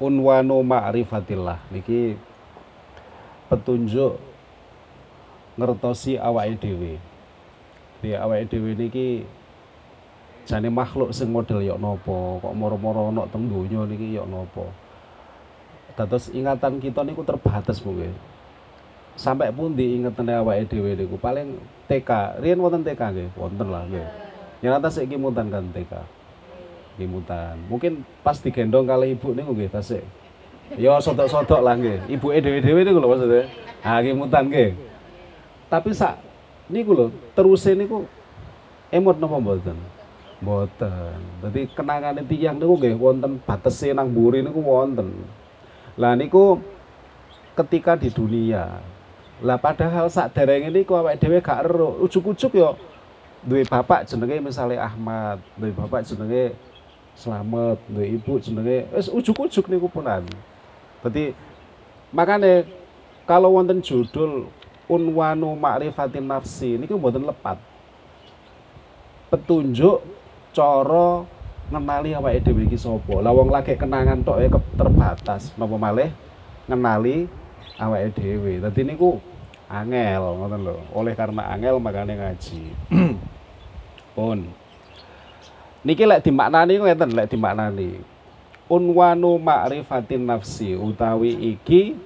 unwanu ma'rifatillah niki petunjuk ngertosi awake dhewe. Di awake dhewe niki jane makhluk sing model yok nopo, kok moro-moro ana teng donya niki yok nopo. Dados ingatan kita niku terbatas mungkin. Sampai pun diingetane awake dhewe niku paling TK. Riyen wonten TK nggih, wonten lah nggih. Nyata saiki mutan kan TK. Nggih Mungkin pas digendong kali ibu niku nggih tasik. Ya sodok-sodok lah nggih. Ibuke dhewe-dhewe niku lho maksudnya. Ah nggih mutan nggih. Tapi sak niku lho, teruse niku emot napa mboten? Mboten. Dadi kenangane tiyang niku nggih wonten batese nang mburi niku wonten. Lah niku ketika di dunia. Lah padahal sak derenge niku awake dhewe gak ero. Ujuk-ujuk yo duwe bapak jenenge misalnya Ahmad, duwe bapak jenenge Slamet, duwe ibu jenenge wis ujuk-ujuk niku punan. Dadi makane kalau wonten judul unwanu ma'rifatin nafsi niku mboten lepat. Petunjuk cara ngenali awake dhewe iki sapa. Lah wong lagi kenangan tok e terbatas, napa malih ngenali awake dhewe. Dadi niku angel ngoten lho. Oleh karena angel makanya ngaji. Pun. Niki lek dimaknani ngeten lek dimaknani. Unwanu ma'rifatin nafsi utawi iki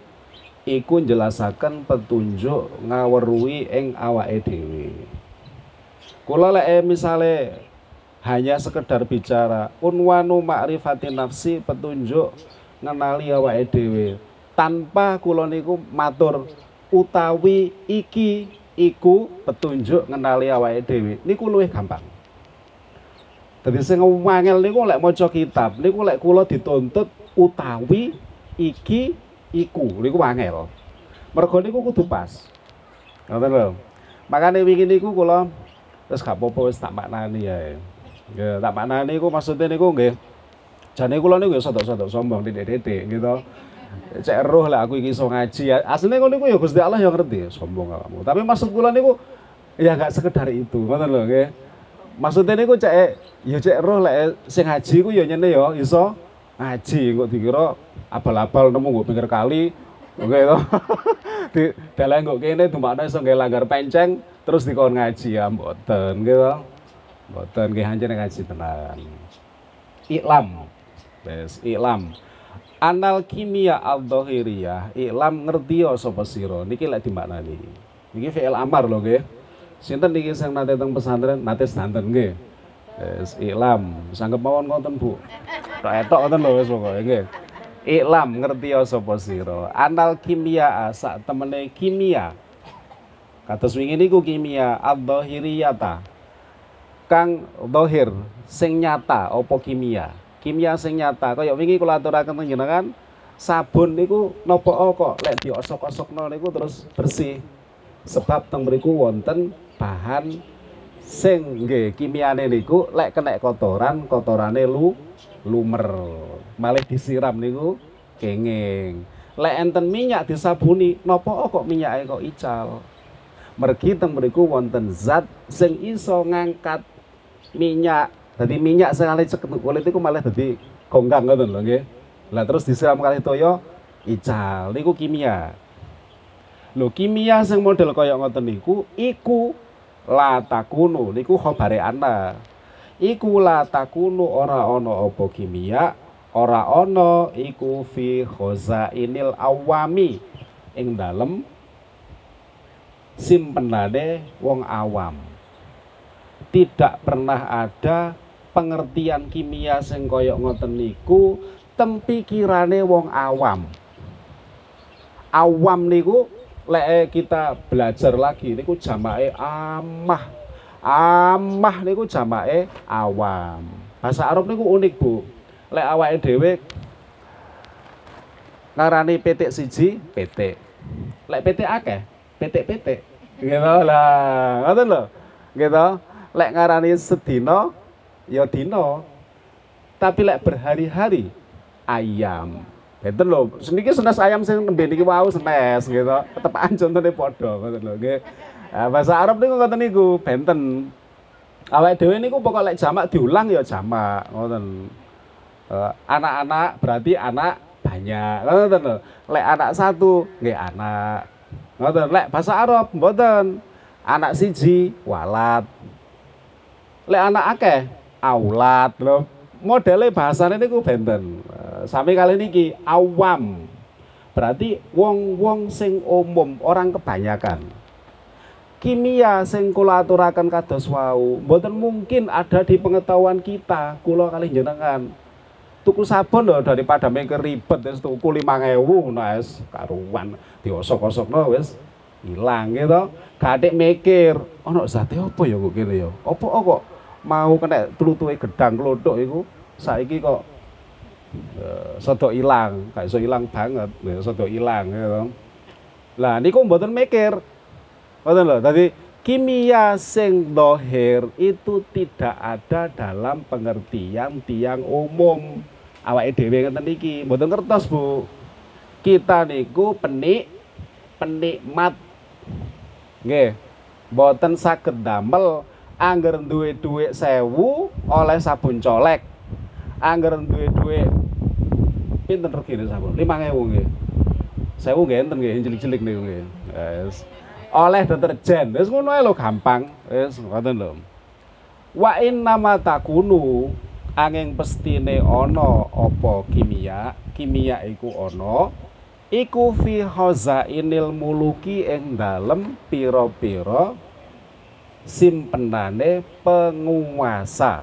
iku njelasaken petunjuk ngaweruhi ing awake dhewe. Kula lek misale hanya sekedar bicara unwanu ma'rifati nafsi petunjuk ngenali awake dhewe tanpa kula niku matur utawi iki iku petunjuk ngenali awake dhewe niku luwih gampang Dadi sing wangel niku lek maca kitab niku lek kula dituntut utawi iki iku niku wangel mergo niku kudu pas ngoten lho makane wingi niku kula wis gak apa-apa wis tak maknani ya Ya, tak maknani niku maksudnya niku nggih. Jane kula niku ya sodok-sodok sombong titik-titik gitu. Cek roh lah aku iki iso ngaji. Asline ngono niku ya Gusti Allah yang ngerti, sombong kamu. Tapi maksud kula niku ya gak sekedar itu, ngoten lho nggih. Maksudnya niku cek ya cek roh lek sing ngaji ku ya nyene ya iso ngaji kok dikira abal-abal nemu nggo pinggir kali Oke to. Di dalan kok kene dumakno iso nggih langgar penceng terus dikon ngaji ya mboten gitu. Mboten nggih hancur ngaji tenan. Iklam. Wes, iklam. Anal kimia al-dhahiriyah, iklam ngerti ya sapa sira. Niki lek dimaknani. Niki fi'il amar lho nggih. Sinten niki sing nate teng pesantren nate santen nggih. Wes, iklam. Sanggep mawon ngoten, Bu. Tok etok ngoten lho wis pokoke nggih. Iklam ngerti ya sapa sira. Anal kimia sak temene kimia. Kados wingi niku kimia al-dhahiriyata kang dohir sing nyata opo kimia kimia sing nyata kaya wingi kula aturaken panjenengan sabun niku nopo kok lek diosok-osokno niku terus bersih sebab teng mriku wonten bahan sing nggih kimiane niku lek kena kotoran kotorane lu lumer. Malih disiram niku kenging lek enten minyak disabuni nopo kok minyake kok ical? Mergi teng mriku wonten zat sing iso ngangkat minyak. Jadi minyak sekali cek kulit itu malah jadi gonggang ngoten lho nggih. Lah terus disiram kali toyo ical. Niku kimia. Lho kimia sing model kaya ngoten niku iku la takunu niku khabare ana iku la takunu ora ana apa kimia ora ana iku fi khazainil awami. Ing dalem simpenane wong awam. Tidak pernah ada pengertian kimia sing koyok ngoten niku tempikirane wong awam. Awam niku lek kita belajar lagi niku jamake amah. Amah niku jamake awam. Bahasa Arab niku unik, Bu. Lek awake dhewe ngarani petik siji, petik. Lek petik akeh, petik-petik. Gitu lah, ngoten lho. Gitu lek ngarani sedino ya dino tapi lek berhari-hari ayam Lho, seniki senes ayam sing nembe niki wau senes gitu. Tepakan contone padha ngoten lho nggih. Nah, bahasa Arab niku ngoten niku, benten. Awake dhewe niku pokok lek jamak diulang ya jamak ngoten. Uh, anak-anak berarti anak banyak ngoten lho lek anak satu nggih anak ngoten lek bahasa Arab mboten anak siji walad lek anak akeh aulat lho modele bahasane niku benten Sami kali niki awam. Berarti wong-wong sing umum orang kebanyakan. Kimia sing kula aturaken kados wau mboten mungkin ada di pengetahuan kita. Kula kali jenengan tuku sabun loh daripada mikir ribet wis tuku 5000 ngono wis karuan. Diosok-osokno wis ilang gitu. Gadek mikir ono zate apa ya kok kene ya? Apa kok mau kena tlutuhe gedang klothok iku? Saiki kok uh, sodok ilang gak iso ilang banget ya sodok ilang gitu lah niku mboten mikir mboten lho tadi kimia sing dohir itu tidak ada dalam pengertian tiang umum. Awake dhewe ngeten iki mboten kertas Bu. Kita niku penik penikmat. Nggih mboten saged damel angger duwe dhuwit sewu oleh sabun colek angger duwe dhuwit pinten regine sabun 5000 nggih. 1000 nggih enten nggih cilik-cilik niku nggih. Wis. Oleh deterjen. Wis ngono ae gampang. Wis ngoten lho. Wa inna ma takunu angin pestine ana apa kimia? Kimia iku ana iku fi inil muluki ing dalem pira-pira simpenane penguasa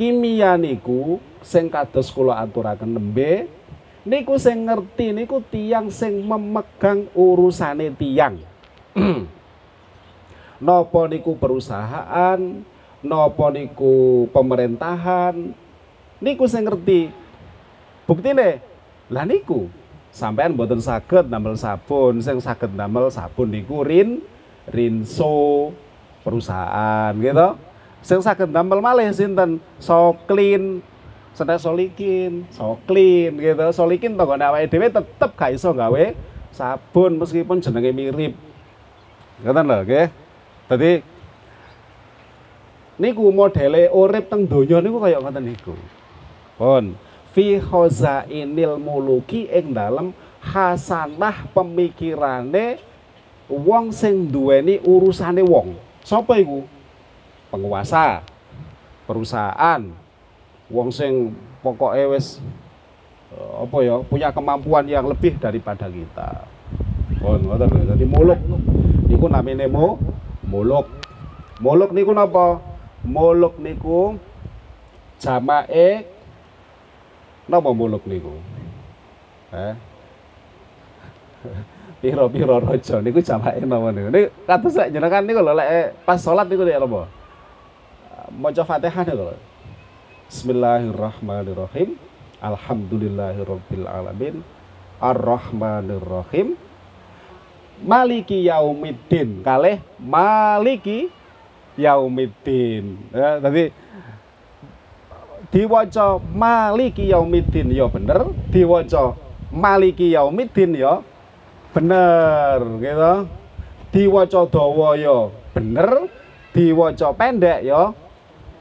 kimia niku sing kados kula aturaken nembe niku sing ngerti niku tiang sing memegang urusane tiang napa niku perusahaan napa niku pemerintahan niku sing ngerti. Buktine lah niku sampean mboten saged damel sabun sing saged damel sabun niku rin rinso perusahaan gitu sing saged damel malih sinten Soklin Senes Solikin, Soklin gitu. Solikin tanggane awake dhewe tetep gak iso gawe sabun meskipun jenenge mirip. Ngoten lho nggih. Dadi niku modele urip teng donya niku kaya ngoten niku. Pun fi khazainil muluki ing dalem hasanah pemikirane wong sing duweni urusane wong. Sapa iku? Penguasa perusahaan wong sing pokoknya wis eh, apa ya punya kemampuan yang lebih daripada kita. Oh ngoten dadi muluk niku namine mo muluk. Muluk niku napa? Muluk niku jamae napa muluk niku? Eh? Piro-piro raja niku jamake napa niku? Niku kados jenengan niku lho lek pas salat niku ya napa maca Fatihah lho. Bismillahirrahmanirrahim. Alhamdulillahirabbil alamin. Arrahmanirrahim. Maliki yaumiddin. Kalih maliki yaumiddin. Ya, tadi diwaca maliki yaumiddin ya bener, diwaca maliki yaumiddin ya bener gitu. Diwaca dawa ya bener, diwaca pendek ya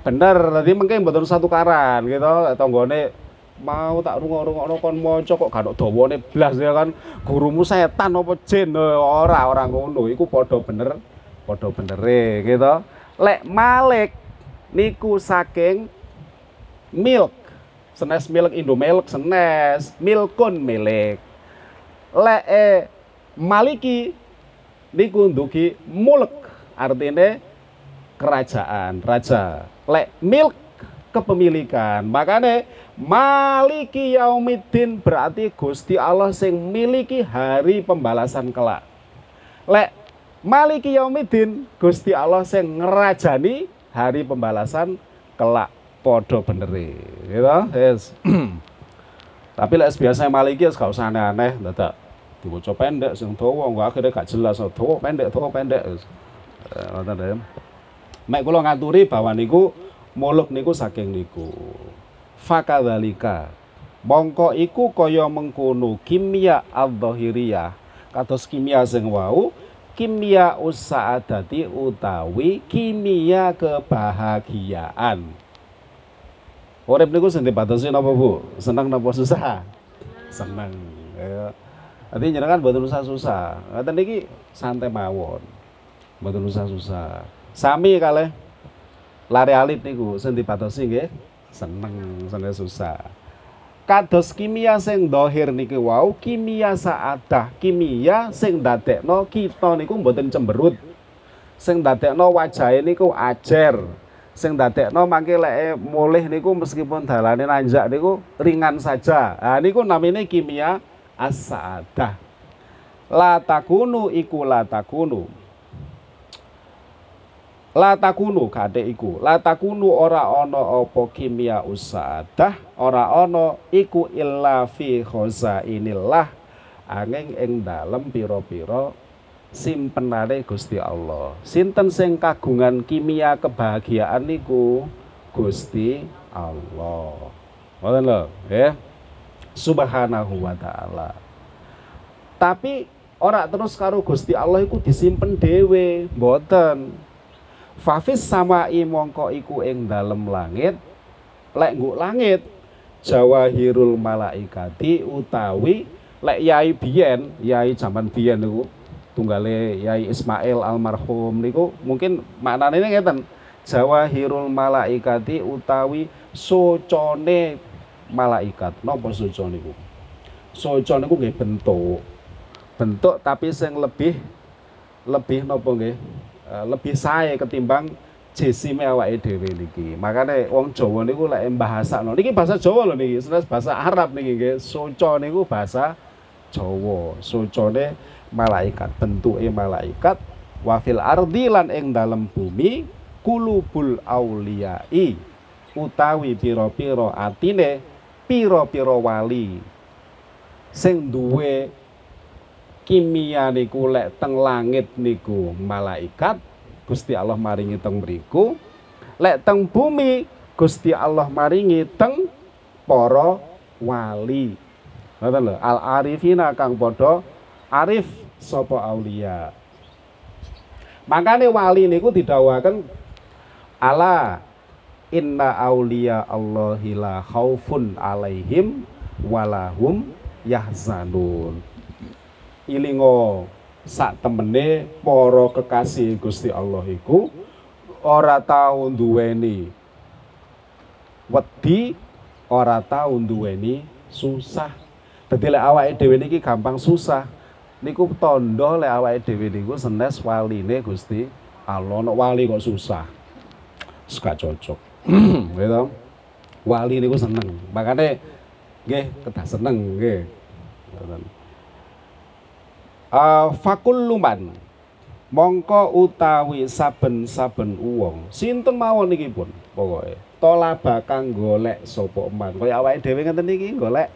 bener tadi mungkin betul satu karan gitu. Tonggone mau tak rungok-rungokno kon maca kok gak dawane blas ya kan? Gurumu setan apa jin? Ora ora ngono. Iku padha bener padha benere gitu. Lek malik niku saking milk. Senes milk Indomilk senes milkun milik lek eh, maliki niku ndugi mulek artine kerajaan raja lek milk kepemilikan. Makanya maliki yaumiddin berarti Gusti Allah sing miliki hari pembalasan kelak. Lek maliki yaumiddin Gusti Allah sing ngerajani hari pembalasan kelak. Podo beneri gitu? Yes. tapi lek biasa maliki ya gak usah aneh-aneh dadak dibaca pendek sing dawa akhirnya gak jelas dawa pendek dawa pendek ya Mek kula ngaturi bahwa niku muluk niku saking niku. Fakadzalika. Mongko iku kaya mengkono kimia adh-dhahiriyah. Kados kimia sing wau, kimia usaadati utawi kimia kebahagiaan. Urip niku sing dibatasin napa Bu? Seneng napa susah? Seneng. Ya. Nanti jenengan mboten susah-susah. Ngoten niki santai mawon. Mboten susah-susah. Sami kalih lari alit niku sing dibatosi nggih seneng seneng susah. Kados kimia sing dohir niki wau kimia saadah kimia sing dadekno kita niku mboten cemberut. Sing dadekno wajahe niku ajer sing dadekno mangke lek mulih niku meskipun dalane nanjak niku ringan saja. Nah niku namine kimia as-saadah. La takunu iku la takunu. La takunu kade iku. La ora ana apa kimia usaadah, ora ana iku illa fi khazainillah angin ing dalem pira-pira simpenane Gusti Allah. Sinten sing kagungan kimia kebahagiaan niku Gusti Allah. Ngoten lho, ya. Subhanahu wa taala. Tapi ora terus karo Gusti Allah iku disimpen dhewe, mboten. Fafis sama mongko iku ing dalem langit, lek nguk langit Jawahirul malaikati utawi lek yai biyen, yai zaman biyen niku tunggale Yai Ismail almarhum niku mungkin maknane ngeten Jawahirul malaikati utawi socone malaikat. Napa soco niku soco niku nggih bentuk. Bentuk tapi sing lebih lebih napa nggih lebih sae ketimbang jesime awake dhewe niki. Makane wong Jawa niku lek bahasakno niki bahasa Jawa lho niki, bahasa Arab niki nggih. Soco niku bahasa Jawa. Socone malaikat bentuke malaikat wafil ardi lan ing dalem bumi kulubul auliyai utawi pira-pira atine pira-pira wali sing duwe kimia niku lek teng langit niku. Malaikat Gusti Allah maringi teng mriku. Lek teng bumi Gusti Allah maringi teng para wali. Ngoten lho al arifina kang padha arif sapa aulia. Makane wali niku didhawaken ala inna aulia Allahi la khaufun alaihim walahum yahzanun ilingo sak temene para kekasih Gusti Allah iku ora tau duweni wedi ora tau duweni susah. Dadi lek awake dhewe niki gampang susah. Niku tondo lek awake dhewe niku senes waline Gusti Allah. Nek wali kok susah. Suka cocok. Gitu. Wali niku seneng. Makanya nggih kedah seneng nggih uh, fakulluman. Mongko utawi saben-saben uwong. Sinten mawon niki pun pokoke. Tolaba kang golek sapa man kaya awake dhewe ngeten niki golek.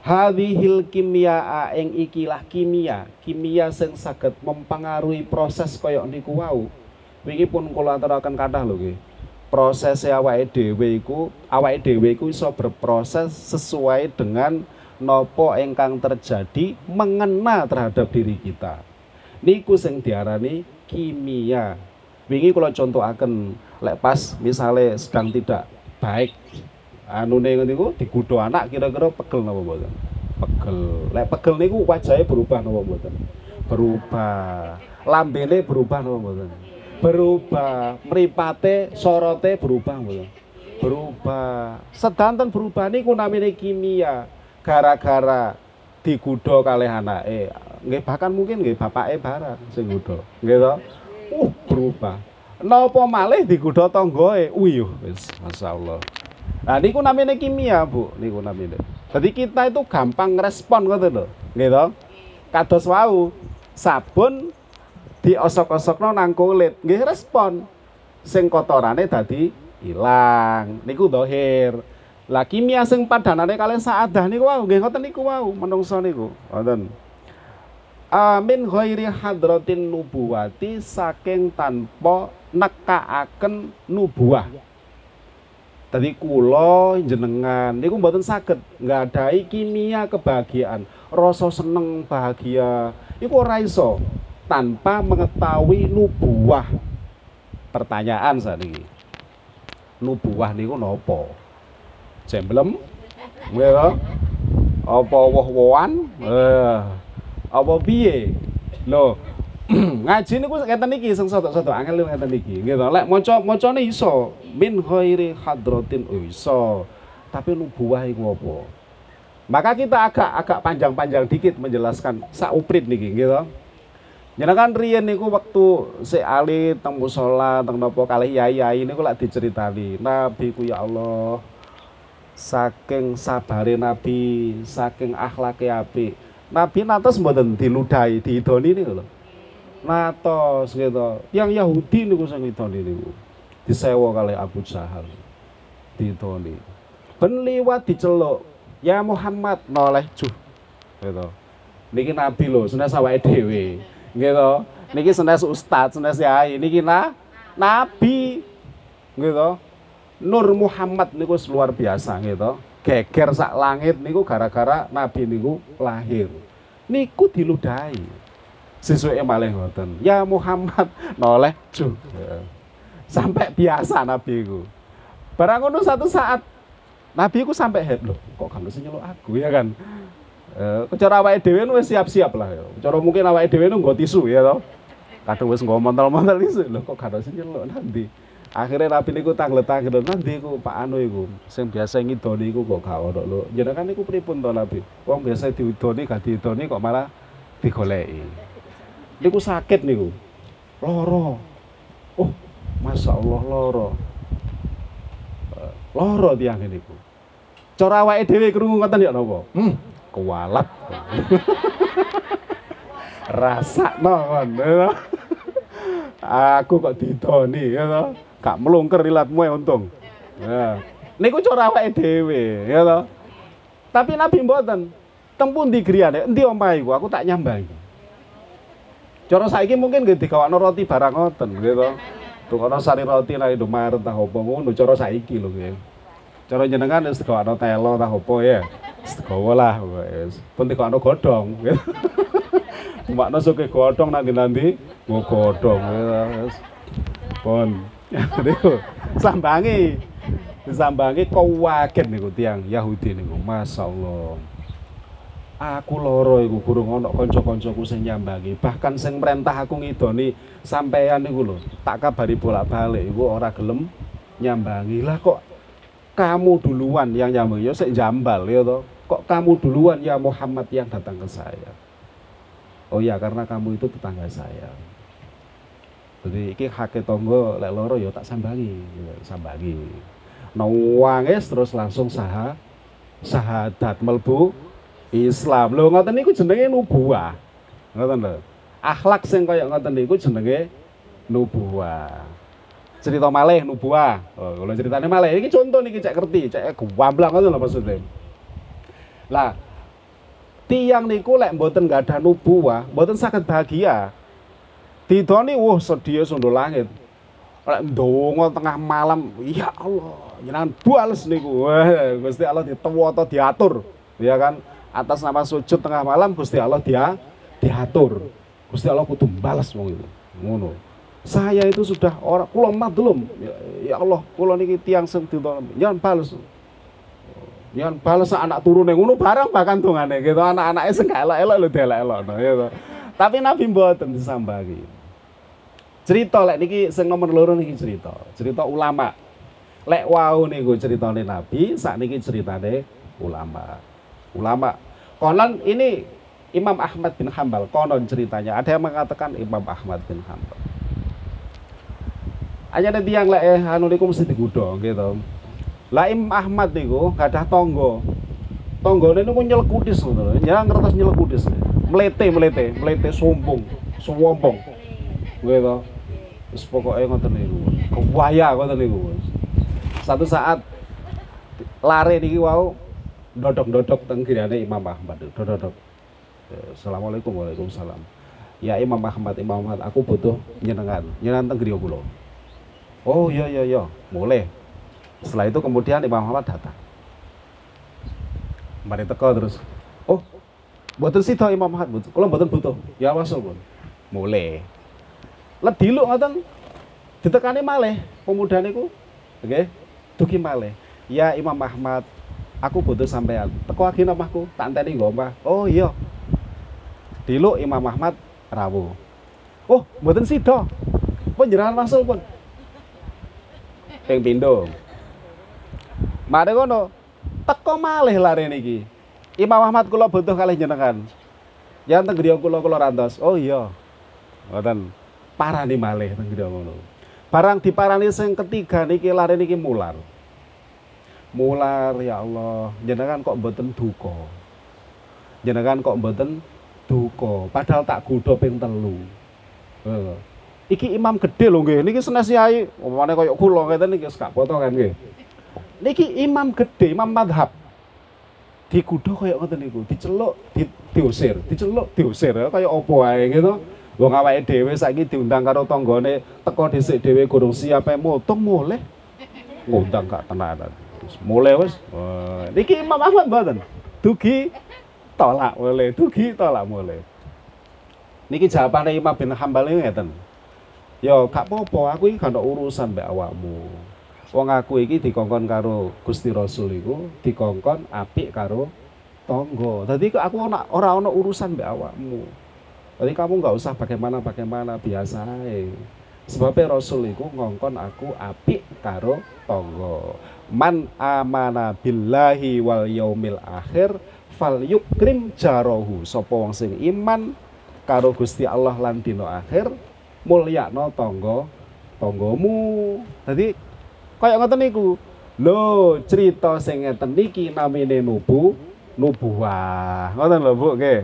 Hadhil kimia ing ikilah kimia, kimia sing saged mempengaruhi proses kaya niku wau. Wingi pun kula aturaken kathah lho nggih. Proses awake dhewe iku, awake dhewe iku iso berproses sesuai dengan nopo ingkang terjadi mengena terhadap diri kita. Niku sing diarani kimia. Wingi kula contohaken lek pas misale sedang tidak baik anune niku digudo anak kira-kira pegel napa mboten? Pegel. Lek pegel niku wajahnya berubah napa mboten? Berubah. Lambene berubah napa mboten? Berubah. Mripate, sorote berubah mboten? Berubah. Sedanten berubah niku namine kimia. Gara-gara digudo kalih anake. Nggih bahkan mungkin nggih bapake barang sing gudo. Nggih to? Uh, berubah. Napa malih digudo tanggoe? Uyuh wis masyaallah. Nah niku namanya kimia, Bu. Niku namanya. Jadi kita itu gampang respon gitu loh. Gitu. Kados wau sabun diosok-osokno nang kulit, nggih respon. Sing kotorane dadi ilang. Niku dohir. Lah kimia sing padanane kalian saadah niku wau, nggih ngoten niku wau menungso niku. Ngoten. Amin ghairi hadratin nubuwati saking tanpa nekaaken nubuah. Tadi kulo jenengan niku mboten saged nggadahi kimia kebahagiaan, rasa seneng bahagia. Iku ora iso tanpa mengetahui nubuah. Pertanyaan saat ini. Nubuah niku nopo? Jemblem. Nggih to? Apa woh-wohan? Eh. Apa piye? Lho, ngaji niku ngeten iki sing sotok-sotok angel ngeten iki. Nggih to. Lek maca macane iso min khairi hadratin oh, iso. Tapi nubuwah iku apa? Maka kita agak agak panjang-panjang dikit menjelaskan sauprit niki nggih to. Jenengan riyen niku waktu si Ali teng musala teng napa kalih yai-yai niku lak diceritani. Nabi ku ya Allah saking sabare Nabi, saking akhlake apik. Nabi natos mboten diludahi, diidoni niku lho. Natos gitu. Yang Yahudi niku sing ngidoni niku. Disewa kali Abu Jahal. Diidoni. Ben liwat diceluk, "Ya Muhammad noleh juh." Gitu. Niki Nabi lho, senes awake dhewe gitu niki senes ustad senes yai niki na nabi gitu Nur Muhammad niku luar biasa gitu. Geger sak langit niku gara-gara nabi niku lahir. Niku diludahi. Sesuai malih ngoten. Ya Muhammad noleh ju sampai biasa nabi ku. Barang satu saat nabi ku sampai head loh kok kamu sih nyeluk aku ya kan? Eh, cara awake dhewe wis siap-siap lah ya. Cara mungkin awake dhewe nggo tisu ya toh. Kadang wis nggo montel-montel isu lho kok gak sing nyeluk nanti. Akhirnya Nabi niku tanglet-tanglet nanti iku Pak Anu iku sing biasa ngidoni iku kok gak ono lho. Jenengan niku pripun to Nabi? Wong biasa diudoni gak diudoni kok malah digoleki. Niku sakit niku. Loro. Oh, Masya Allah loro. Eh, loro tiang niku. Cara awake dhewe krungu ngoten ya napa? Hmm, kualat rasa kon ya aku kok didoni ya gak melungker ilatmu ya untung. Ya. Niku cara awake dhewe ya to tapi nabi mboten. Tempun di griyane? Endi omahe aku tak nyambangi cara saiki mungkin nggih digawakno roti barang ngoten gitu tukono sari roti nang Indomaret tah opo ngono cara saiki lho nggih. Cara jenengan wis digawakno telo tah opo ya. Segawa lah wis. Pun tekokno godhong. Makna suke godhong nanti nanti mau godhong wis. Pun. Niku sambangi. Disambangi kawaget niku tiang Yahudi niku. Masyaallah. Aku loro iku burung ana kanca-kancaku sing nyambangi. Bahkan sing merentah aku ngidoni sampeyan niku lho. Tak kabari bolak-balik iku ora gelem nyambangi. Lah kok kamu duluan yang nyambangi ya sik jambal ya toh kok kamu duluan ya Muhammad yang datang ke saya oh ya karena kamu itu tetangga saya jadi iki hake tonggo lek loro ya tak sambangi ya, sambangi nawangis terus langsung saha sahadat melbu Islam. Lho ngoten niku jenenge nubuah. Ngoten lho. Akhlak sing kaya ngoten niku jenenge nubuah. Cerita malih nubuah. Oh kalau ceritanya malih ini contoh nih cek ngerti cek gamblang ngoten lho maksudnya. Lah tiang niku lek mboten gak ada nubuah, mboten sakit bahagia. Didoni wah sedih sundo langit. Lek ndonga tengah malam, ya Allah, jenengan bales niku. Wah, Gusti Allah ditewo atau diatur, ya kan? Atas nama sujud tengah malam Gusti Allah dia diatur. Gusti Allah kudu balas wong itu. Ngono. Saya itu sudah orang kula madlum. Ya, ya Allah, kula niki tiang sing jangan balas yang balas anak turun yang ngono barang bahkan tungane gitu anak-anaknya sing elok-elok lho delek-elokno gitu. Tapi Nabi mboten disambangi. Cerita lek niki sing nomor loro niki cerita, cerita ulama. Lek wau niku ceritane Nabi, sak niki ceritane ulama. Ulama. Konon ini Imam Ahmad bin Hambal, konon ceritanya. Ada yang mengatakan Imam Ahmad bin Hambal. Hanya ada tiang lek eh, anu niku mesti digudong gitu. Lah Imam Ahmad niku gadah tangga. Tanggane niku nyelekutis ngono. Nyang ngertos nyelekutis. Mlete mlete, mlete sombong, sombong. Kuwi to. Wis pokoke ngoten niku. Kewaya ngoten niku. Satu saat lare niki wau dodok-dodok teng Imam Ahmad. Dodok-dodok. Assalamualaikum Waalaikumsalam. Ya Imam Ahmad, Imam Ahmad, aku butuh nyenengan. Nyenengan teng griya. Oh iya iya iya, boleh. Setelah itu kemudian Imam Muhammad datang. Mari teko terus. Oh, buatan sih Imam Muhammad, kalau buatan butuh, ya masuk pun. Mulai. Lah diluk ngoten. Ditekani malih pemuda niku. Oke. Okay? Dugi malih. ya Imam Ahmad aku butuh sampean. Teko lagi omahku tak enteni nggo omah. Oh iya. Diluk Imam Ahmad rawuh. Oh mboten sida. Panjenengan masuk pun. Ping pindho. Ngono teko malih lare niki. Imam Ahmad kula butuh kalih jenengan. Ya teng kula kula rantos. Oh iya. Ngoten parani malih griya ngono barang diparani sing ketiga niki lare niki mular. Mular ya Allah. Jenengan kok mboten duka? Jenengan kok mboten duka? Padahal tak kudo ping telu. Uh. iki imam gede lho nggih. Niki senes yai omane koyo kula ngeten niki gak foto kan nggih. Niki imam gede imam madhab. Dikudo koyo ngoten niku. Diceluk di, diusir. Diceluk diusir. Kaya apa wae gitu wong awake dhewe saiki diundang karo tanggane teko dhisik dhewe gurung siap mutung mulih. Ngundang gak tenanan. Mulai wes niki Imam Ahmad mboten? Dugi tolak mulai dugi tolak mulai niki jawabane Imam bin Hambal ngeten. Yo gak apa-apa aku iki gak urusan mbek awakmu. Wong aku iki dikongkon karo Gusti Rasul iku dikongkon apik karo tonggo dadi aku ora ora ana urusan mbek awakmu jadi kamu nggak usah bagaimana bagaimana biasa sebabnya Rasul itu ngongkon aku apik karo tonggo man amana billahi wal yaumil akhir fal yukrim jarohu sapa wong sing iman karo Gusti Allah lan dina akhir mulyakno tangga tanggamu. Dadi kaya ngoten niku. Lho cerita sing ngeten niki namine nubu nubuwah ngoten lho Bu nggih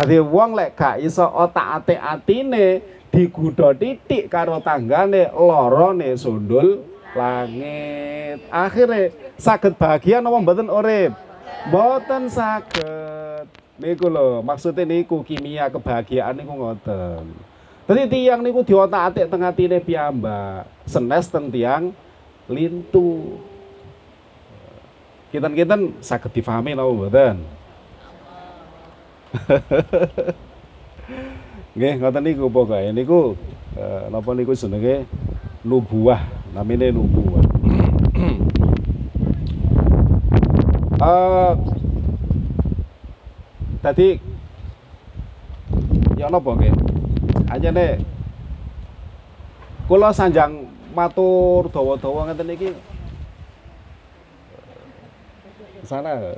dadi wong lek gak iso otak-atik atine digudo titik karo tanggane lorone sundul langit. Akhirnya sakit bahagia nama mboten urip? Mboten sakit niku lho maksudnya niku kimia kebahagiaan niku ngoten. Jadi tiang niku diotak-atik teng atine piyambak. Senes teng tiang lintu. Kitan-kitan sakit difahami napa mboten Nggih ngoten niku pokoke. Niku eh, napa niku jenenge? Nubuah namanya nubuah. Uh, tadi ya napa nggih? Nih kula sanjang matur dawa-dawa ngeten iki sana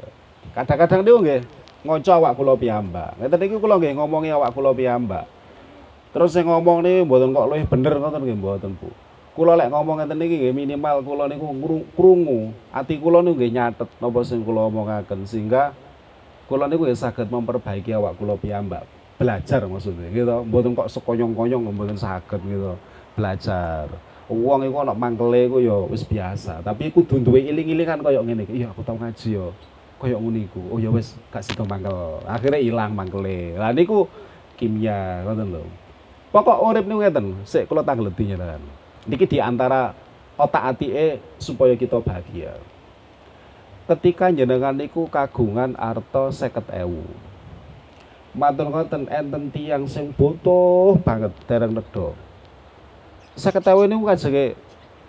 kadang-kadang niku nggih ngoco awak kula piyambak ngeten iki kula nggih ngomongi awak kula piyambak terus sing ngomong nih mboten kok luwih bener ngoten nggih mboten Bu kula lek ngomong ngeten niki nggih minimal kula niku krungu, ati kula niku nggih nyatet napa sing kula omongaken sehingga kula niku ya saged memperbaiki awak kula piyambak. Belajar maksudnya gitu. Mboten kok sekonyong-konyong mboten saged gitu. Belajar. Wong iku ana mangkele iku ya wis biasa, tapi kudu duwe iling-ilingan kaya ngene iki. Iya, aku tau ngaji ya. Kaya ngono iku. Oh ya wis gak sida mangkel. Akhirnya ilang mangkele. Lah niku kimia ngoten lho. Pokok urip niku ngeten, sik kula tangleti nyeran. Niki di antara otak e supaya kita bahagia. Ketika jenengan niku kagungan arto seket ewu. Matur ngoten enten tiang sing butuh banget dereng nedha. Seket ewu niku kajenge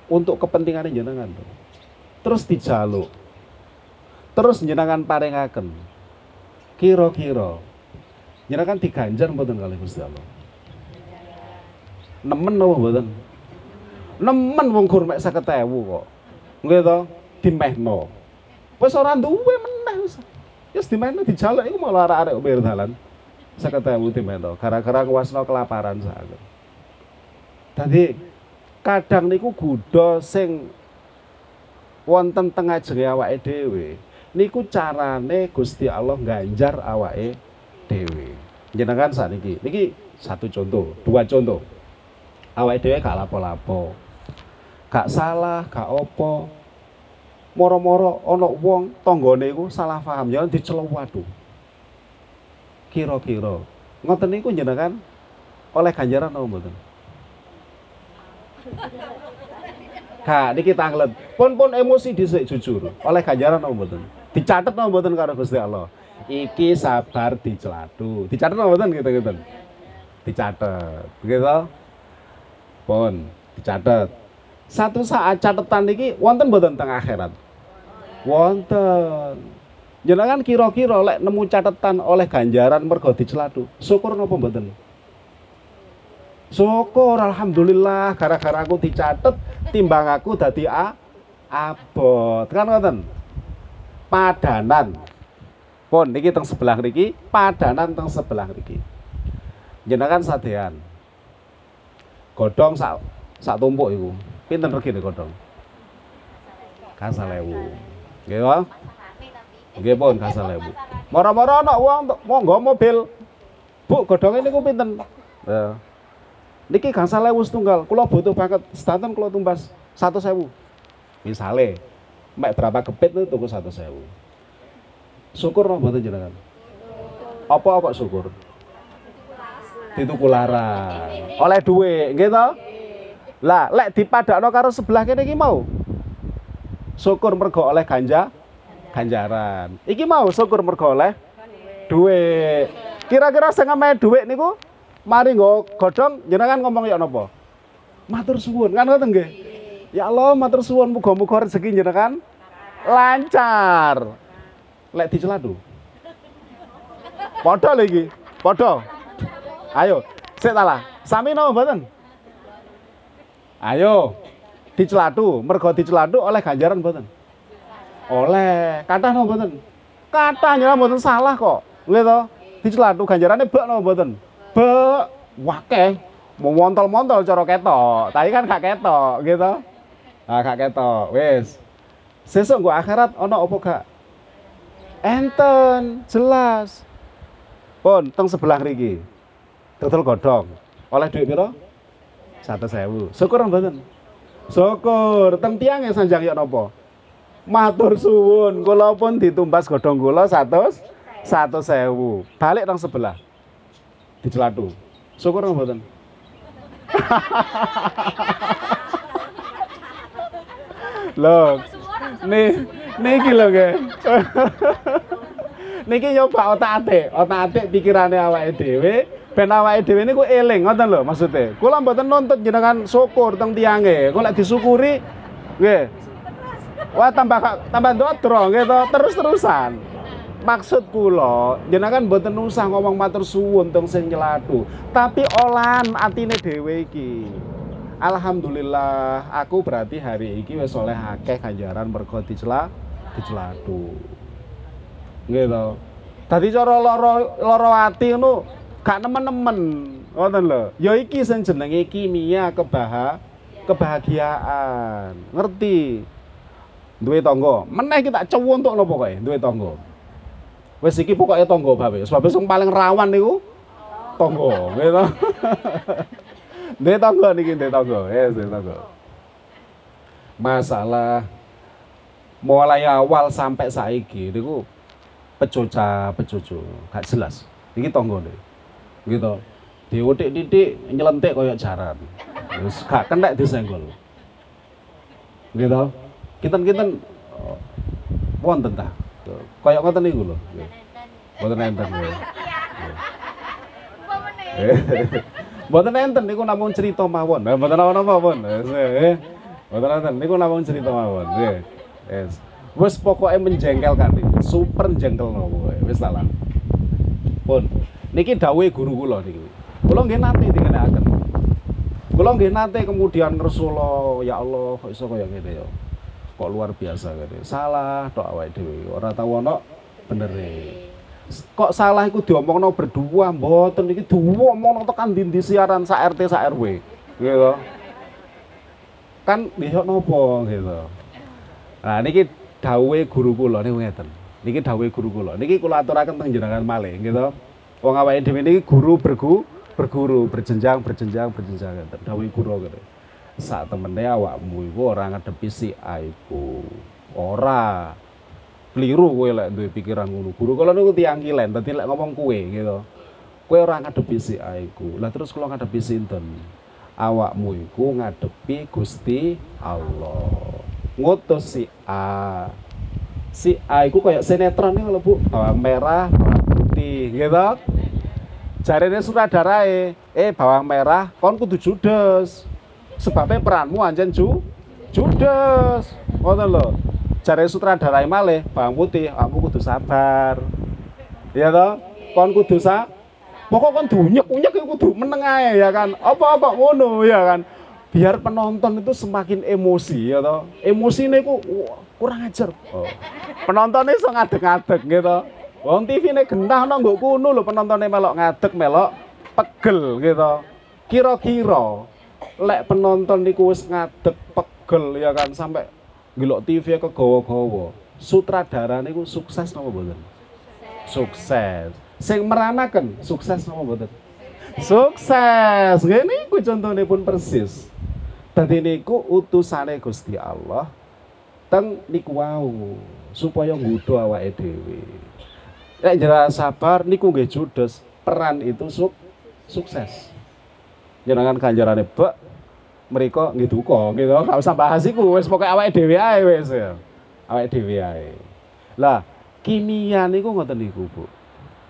untuk kepentingan jenengan. Terus dijaluk. Terus jenengan paringaken. Kira-kira jenengan diganjar mboten kali Gusti Allah. Nemen napa mboten? nemen wong gur mek 50.000 kok. Nggih to, dimehno. Wis ora duwe meneh wis. Wis dimehno dijaluk iku malah arek-arek pinggir dalan. 50.000 dimehno gara-gara kuasno kelaparan sakit. Dadi kadang niku gudha sing wonten teng ajenge awake dhewe niku carane Gusti Allah ganjar awake dhewe. Jenengan sakniki, niki satu contoh, dua contoh. Awake dhewe gak lapo-lapo gak salah, gak opo. Moro-moro ana wong tanggane iku salah paham ya diceluk waduh. Kira-kira ngoten niku jenengan oleh ganjaran apa mboten? Kak, niki tanglet. Pun pun emosi dhisik jujur. Oleh ganjaran apa mboten? Dicatet apa mboten karo Gusti Allah? Iki sabar dicelatu. Dicatet apa mboten gitu-gitu? Dicatet. Begitu? Pun dicatet satu saat catatan ini wonten mboten teng akhirat Wonten. Jenengan kira-kira lek nemu catatan oleh ganjaran mergo diceladu, syukur napa mboten? Syukur alhamdulillah gara-gara aku dicatet timbang aku dadi a abot. Kan ngoten? Padanan. Pun niki teng sebelah niki, padanan teng sebelah niki. Jenengan sadean. Godhong sak sak tumpuk iku. Pinten regine godhong? Kasalewu. Nggih wae. Nggih pun kasalewu. Moro-moro ana wong monggo mobil. Bu, godhonge niku pinten? Ya. Niki gangsal ewu setunggal. Kula butuh banget sedanten kula tumbas satu sewu. Misale, mek berapa kepit itu tuku satu sewu. Syukur no mboten jenengan. Apa apa syukur? Dituku larang. Oleh duit, to? Lah, lek dipadakno karo sebelah kene iki mau. Syukur mergo oleh ganja ganjaran. Iki mau syukur mergo oleh duit. Kira-kira sing ngamae duit niku mari nggo godhong jenengan ngomong ya napa? Matur suwun, kan ngoten nggih? Ya Allah, matur suwun muga-muga rezeki jenengan lancar lek diceladu. Padha lho iki. Padha. Ayo, sik talah. Sami napa mboten? Ayo. Diceladu, mergo diceladu oleh ganjaran mboten? Oleh. Kathah napa mboten? Kathah nyelah mboten salah kok. Nggih to? Diceladu ganjarane bek napa mboten? Bek. Wakeh. Mau montol-montol cara ketok, tapi kan gak ketok, gitu. Nah, gak ketok. Wis. Sesuk gua akhirat ono apa gak? Enten, jelas. Pun teng sebelah riki. Dodol godhong. Oleh duit piro? 100.000. Syukur mboten? Syukur. Teng tiange sanjang ya napa? Matur suwun, kula pun ditumbas godhong kula 100 100.000. Balik nang sebelah. Dicelatu. Syukur mboten? Loh, nih niki lho nggih. niki nyoba otak-atik, otak-atik pikirane awake dhewe ben awake dhewe niku eling ngoten lho maksude. Kula mboten nuntut jenengan syukur teng tiange. Lek disyukuri nggih. Wah tambah tambah ndotro nggih terus-terusan. Maksud kula, jenengan mboten usah ngomong matur suwun teng sing tapi olahan atine dhewe iki. Alhamdulillah, aku berarti hari ini wis oleh akeh ganjaran mergo dicela dicelatu. Nggih to. Dadi cara lara lara ati ngono gak nemen-nemen. Ngoten lho. Ya iki sing jenenge kimia kebah kebahagiaan. Ngerti? Duwe tangga. Meneh iki tak cewontok napa kowe duwe tangga. Wis iki pokoke tangga bae. Sebab sing paling rawan niku tangga, nggih to. Duwe tangga niki duwe tangga. Yes, duwe tangga. Masalah mulai awal sampai saiki niku pecoca pecoco gak jelas. Iki tangga nih. Gitu. Diutik titik nyelentik koyo jaran. Wis gak kena disenggol. Gitu. Kinten-kinten wonten ta. Kayak ngoten niku lho. Mboten enten. Mboten enten niku namung cerita mawon. Mboten napa-napa pun. Mboten enten niku namung cerita mawon. Yes. Wis pokoke menjengkelkan iki. Super jengkel nopo Wis salah. Pun niki dawuhe guru kula niki. Kula nggih nate dingenekaken. Kula nggih nate kemudian Rasulullah, ya Allah kok iso kaya ngene ya. Kok luar biasa ngene. Salah tok awake dhewe. Ora tau ana benere. Kok salah iku diomongno berdua mboten iki diomongno tekan dindi siaran sak RT sak RW. Gitu. Kan nggih nopo gitu. Nah niki dawuhe guru kula niku ngeten. Niki dawuhe guru kula. Niki kula aturaken teng jenengan malih gitu. Wong awake dhewe niki guru bergu berguru berjenjang berjenjang berjenjang ngeten. Dawuhe guru gitu. Sak temene awakmu iku ora ngadepi si aiku. Ora. Keliru kowe lek duwe pikiran ngono. Guru kula niku tiyang kilen, dadi lek ngomong kowe gitu. Kowe ora ngadepi si aiku. Lah terus kula ngadepi sinten? Awakmu iku ngadepi Gusti Allah. Ngutus si A. Si A iku kayak sinetron nih Bu, bawang merah, bawang putih, gitu. Jarene sutradarae, eh bawang merah kon kudu judes. Sebabnya peranmu anjen ju judes. Ngoten lho. Jare sutradara malih, Bang Putih, aku kudu sabar. Ya toh? Kon kudu sa pokok kon dunyek-unyek iku kudu meneng ae ya kan. Apa-apa ngono ya kan. Biar penonton itu semakin emosi ya toh. Emosine wah, kurang ajar. Oh. Penontonnya iso ngadeg-ngadeg gitu. Wong TV ini gendah no nggo kuno lho penontonnya melok ngadeg melok pegel gitu. Kira-kira lek penonton niku wis ngadeg pegel ya kan sampai gelok TV kegawa-gawa. Sutradara niku sukses napa mboten? Sukses. Sing meranaken sukses napa mboten? Sukses. Ngene iku contone pun persis. Dadi niku utusane Gusti Allah teng niku wau supaya nggodho awake dhewe. Nek jera sabar niku nggih judes, peran itu suk sukses. Jenengan ganjarane bek mereka nggih duka gitu. Gak usah bahas iku wis pokoke awake dhewe ae wis ya. Awake dhewe ae. Lah, kimia niku ngoten niku, Bu.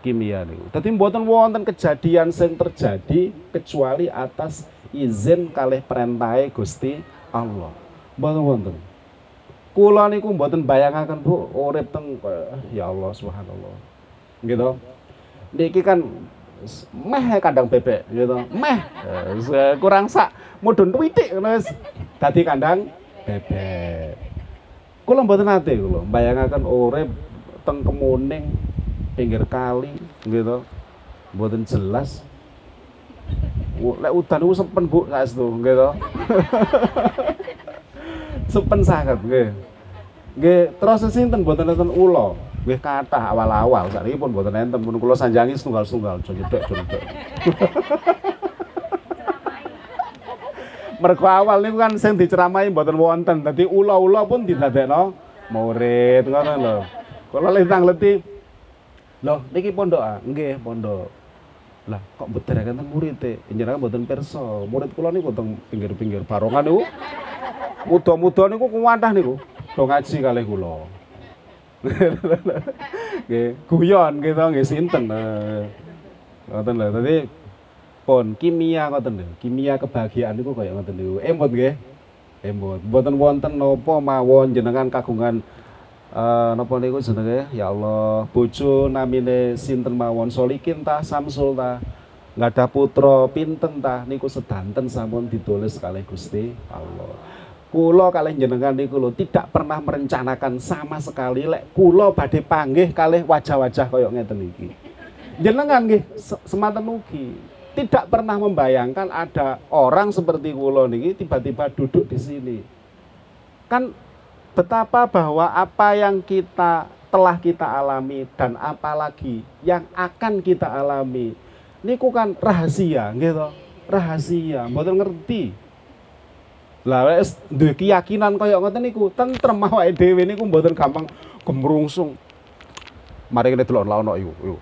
Kimia niku. Dadi mboten wonten kejadian sing terjadi kecuali atas izin kalih perintahe Gusti Allah. Mboten wonten. Kula niku mboten bayangaken Bu urip teng ya Allah subhanallah. Gitu. Niki kan meh kandang bebek gitu. Meh. Kurang sak mudun ngono wis. Dadi kandang bebek. Kula mboten nate kula bayangaken urip teng kemuning pinggir kali gitu. Mboten jelas. Lek udan niku sepen Bu saestu gitu. Sepen sangat nggih. Nggih terus sinten mboten enten ula Wih kata awal-awal saat ini pun buatan enten pun kulo sanjangi setunggal-setunggal jadi jedek jedek. Mergo awal niku kan sing diceramai mboten wonten. Dadi ula-ula pun didadekno murid ngono lho. Kula lintang leti. Loh, niki pondok ah? Nggih, pondok. Lah, kok bederaken teng murid e? Njenengan mboten pirsa. Murid kula niku teng pinggir-pinggir barongan niku. Muda-muda niku kuwantah niku. Do ngaji kalih kula. Nggih guyon gitu nggih sinten. Eh. ngoten lho. Tadi pun kimia ngoten lho. Kimia kebahagiaan niku kaya ngoten niku embot nggih. Embot. Mboten wonten napa mawon jenengan kagungan Uh, napa niku jenenge? Ya Allah bojo namine sinten mawon? Solikin tah Samsul tah nggak ada putra pinten tah niku sedanten sampun ditulis kalih Gusti Allah Kulo kalih jenengan niku lho tidak pernah merencanakan sama sekali lek kulo badhe panggih kalih wajah-wajah koyok ngeten iki. Jenengan nggih sematan ugi tidak pernah membayangkan ada orang seperti kulo niki tiba-tiba duduk di sini. Kan betapa bahwa apa yang kita telah kita alami dan apalagi yang akan kita alami niku kan rahasia gitu. Rahasia, mboten ngerti lah wis duwe keyakinan kaya ngoten niku, tentrem awake dhewe niku mboten gampang gemrungsung. Mari kene delok lawan yuk.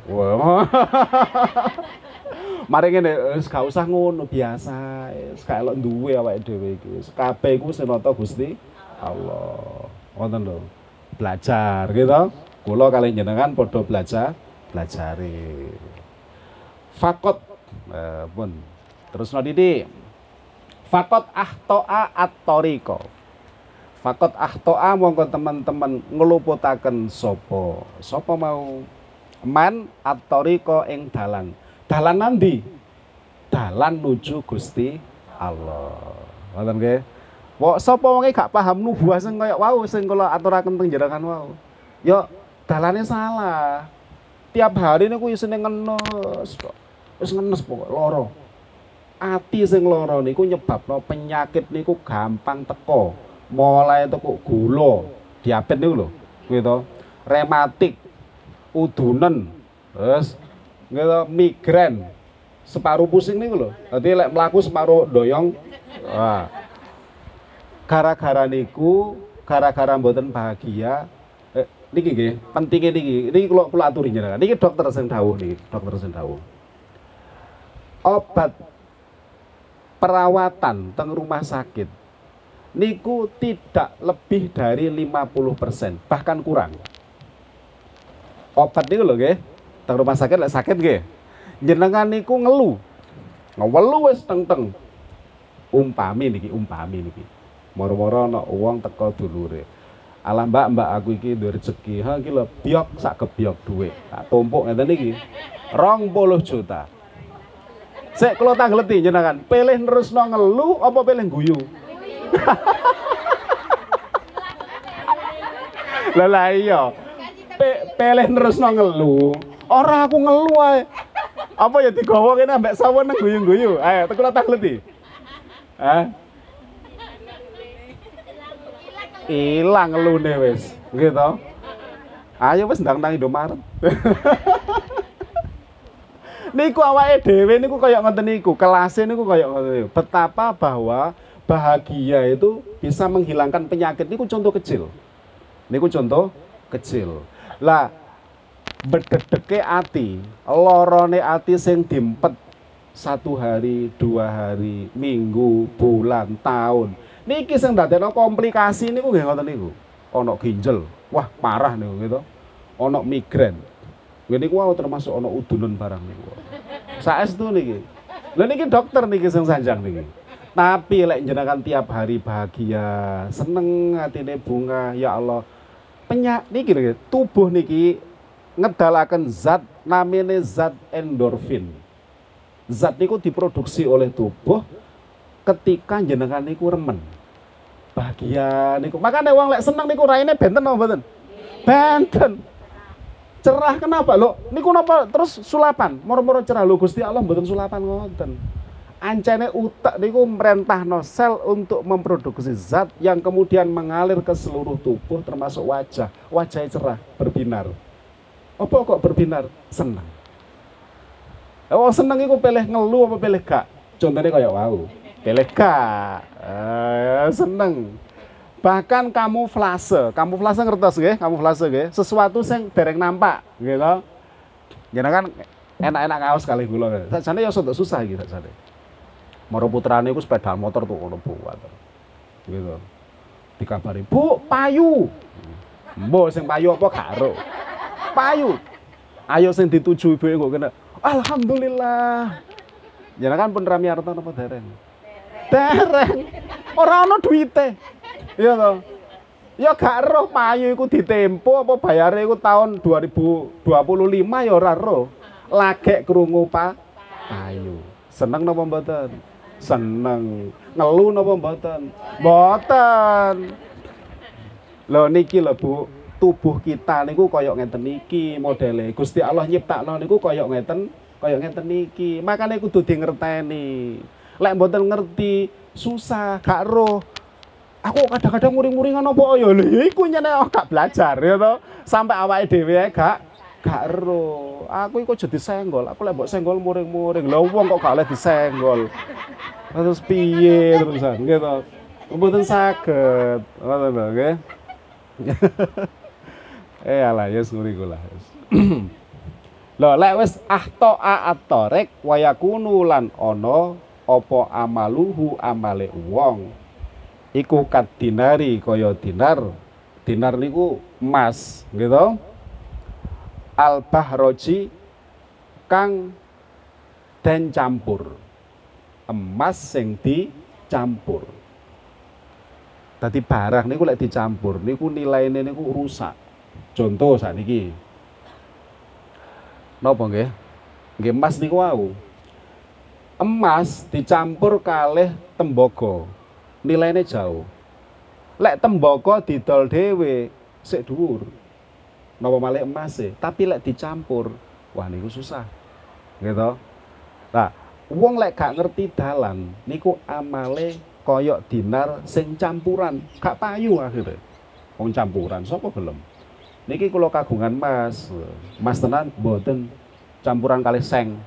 Mari ngene wis gak usah ngono biasa. Wis gak elok duwe awake dhewe iki. Kabeh iku Gusti Allah. Ngoten lho. Belajar gitu. Kula kali jenengan padha belajar, belajari. Fakot eh, pun. Terus no didik. Fakot ahtoa at-toriko. Fakot ahtoa mongko teman-teman ngeluputaken sopo. Sopo mau man at-toriko ing dalan. Dalan nanti. Dalan nuju Gusti Allah. Ngoten nggih. Wong sapa wonge gak paham nubuah sing kaya wau sing kula aturaken teng wau. Yo dalane salah. Tiap hari niku isine ngenes kok. Wis ngenes pokok loro ati sing lara niku nyebabno penyakit niku gampang teko. Mulai teko gula, diabetes niku lho, gitu. Rematik, udunen, terus gitu, migren, separuh pusing niku lho. Dadi lek mlaku separuh doyong. Wah. Gara-gara niku, gara-gara mboten bahagia, eh, niki nggih, pentingnya niki. Niki kula kula aturi. Niki dokter sing dawuh niki, dokter sing dawuh. Obat perawatan teng rumah sakit niku tidak lebih dari 50% bahkan kurang obat niku lho nggih teng rumah sakit lek sakit nggih jenengan niku ngelu ngelu wis teng-teng umpami niki umpami niki moro-moro ana wong teko dulure Alah mbak mbak aku iki duwe rezeki. Ha iki lho biok sak kebiok duit. Tak tumpuk ngeten iki. 20 juta. Sik kula tangleti jenengan, pilih nerusno ngelu apa pilih guyu? Lah lah iya. Pe pilih nerusno ngelu. Ora aku ngelu ae. Apa ya digawa kene ambek sawen nang guyu-guyu. Ayo kula tangleti. Hah? Ilang ngelune wis, gitu. Ayo wis ndang nang Indomaret. niku awake dhewe niku kaya ngoten niku, kelase niku kaya ngoten niku. Betapa bahwa bahagia itu bisa menghilangkan penyakit niku contoh kecil. Niku contoh kecil. Lah bededeke ati, lorone ati sing dimpet satu hari, dua hari, minggu, bulan, tahun. Niki sing dadekno komplikasi niku nggih ngoten niku. Ana ginjel, wah parah niku gitu. Ana migrain. Ngene niku wae termasuk ana udunan barang niku. Saestu niki. Lha niki dokter niki sing sanjang niki. Tapi lek jenengan tiap hari bahagia, seneng atine bunga, ya Allah. Penyak niki niki tubuh niki ngedalaken zat namanya zat endorfin. Zat niku diproduksi oleh tubuh ketika jenengan niku remen bahagia niku. Makanya wong lek seneng niku raine benten apa mboten? Benten. Cerah kenapa lo? Niku napa terus sulapan? Moro-moro cerah lo Gusti Allah mboten sulapan ngoten. Ancene utak niku merentahno sel untuk memproduksi zat yang kemudian mengalir ke seluruh tubuh termasuk wajah. Wajahnya cerah, berbinar. Apa kok berbinar? Senang. Oh seneng iku pilih ngeluh apa pilih gak? Contohnya kayak wow. Pilih gak? Eh, seneng. Bahkan kamuflase, kamuflase ngertos nggih, kamuflase nggih, sesuatu sing dereng nampak, gitu. Gini kan enak-enak kaos kali kula. Sajane ya sudah susah iki sajane. Maro putrane iku sepeda motor tuh ngono buat. Gitu. Dikabari, "Bu, payu." Mbok sing payu apa karo? Payu. Ayo sing dituju ibuke kok kena. Alhamdulillah. Jangan kan pun Rami Arta apa dereng? Dereng. Ora ana duite. Iya toh. Ya gak roh payu iku ditempo apa bayare iku tahun 2025 ya ora roh. Lagek krungu pa payu. Seneng napa mboten? Seneng. Ngelu napa mboten? Mboten. Lho niki lho Bu, tubuh kita niku kaya ngeten niki modele. Gusti Allah nyiptakno niku kaya ngeten, kaya ngeten niki. Makane kudu di ngerteni. Lek mboten ngerti, susah, gak roh. Aku kadang-kadang muring-muringan apa ya lho ya iku nyene gak belajar ya to. Sampai awake dhewe gak gak ero. Aku iku jadi senggol. Aku lek mbok senggol muring-muring. Lah wong kok gak oleh disenggol. Terus piye terusan gitu. Mboten saged. Ngoten lho nggih. eh alah ya nguri kula. Lho lek wis ahto atorek wayakunu lan ana apa amaluhu amale wong iku kat dinari kaya dinar. Dinar niku emas gitu. Al bahroji kang den campur. Emas sing dicampur. Tadi barang niku lek dicampur niku nilainya niku rusak. Contoh saat niki napa nggih? Nggih emas niku wau. Emas dicampur kalih tembaga nilainya jauh. Lek tembaga didol dhewe sik dhuwur. Napa malih emas e, tapi lek dicampur, wah niku susah. Gitu. Nah, wong lek gak ngerti dalan niku amale koyok dinar sing campuran, gak payu akhirnya. Wong campuran sapa gelem? Niki kula kagungan Mas. Mas tenan mboten campuran kali seng.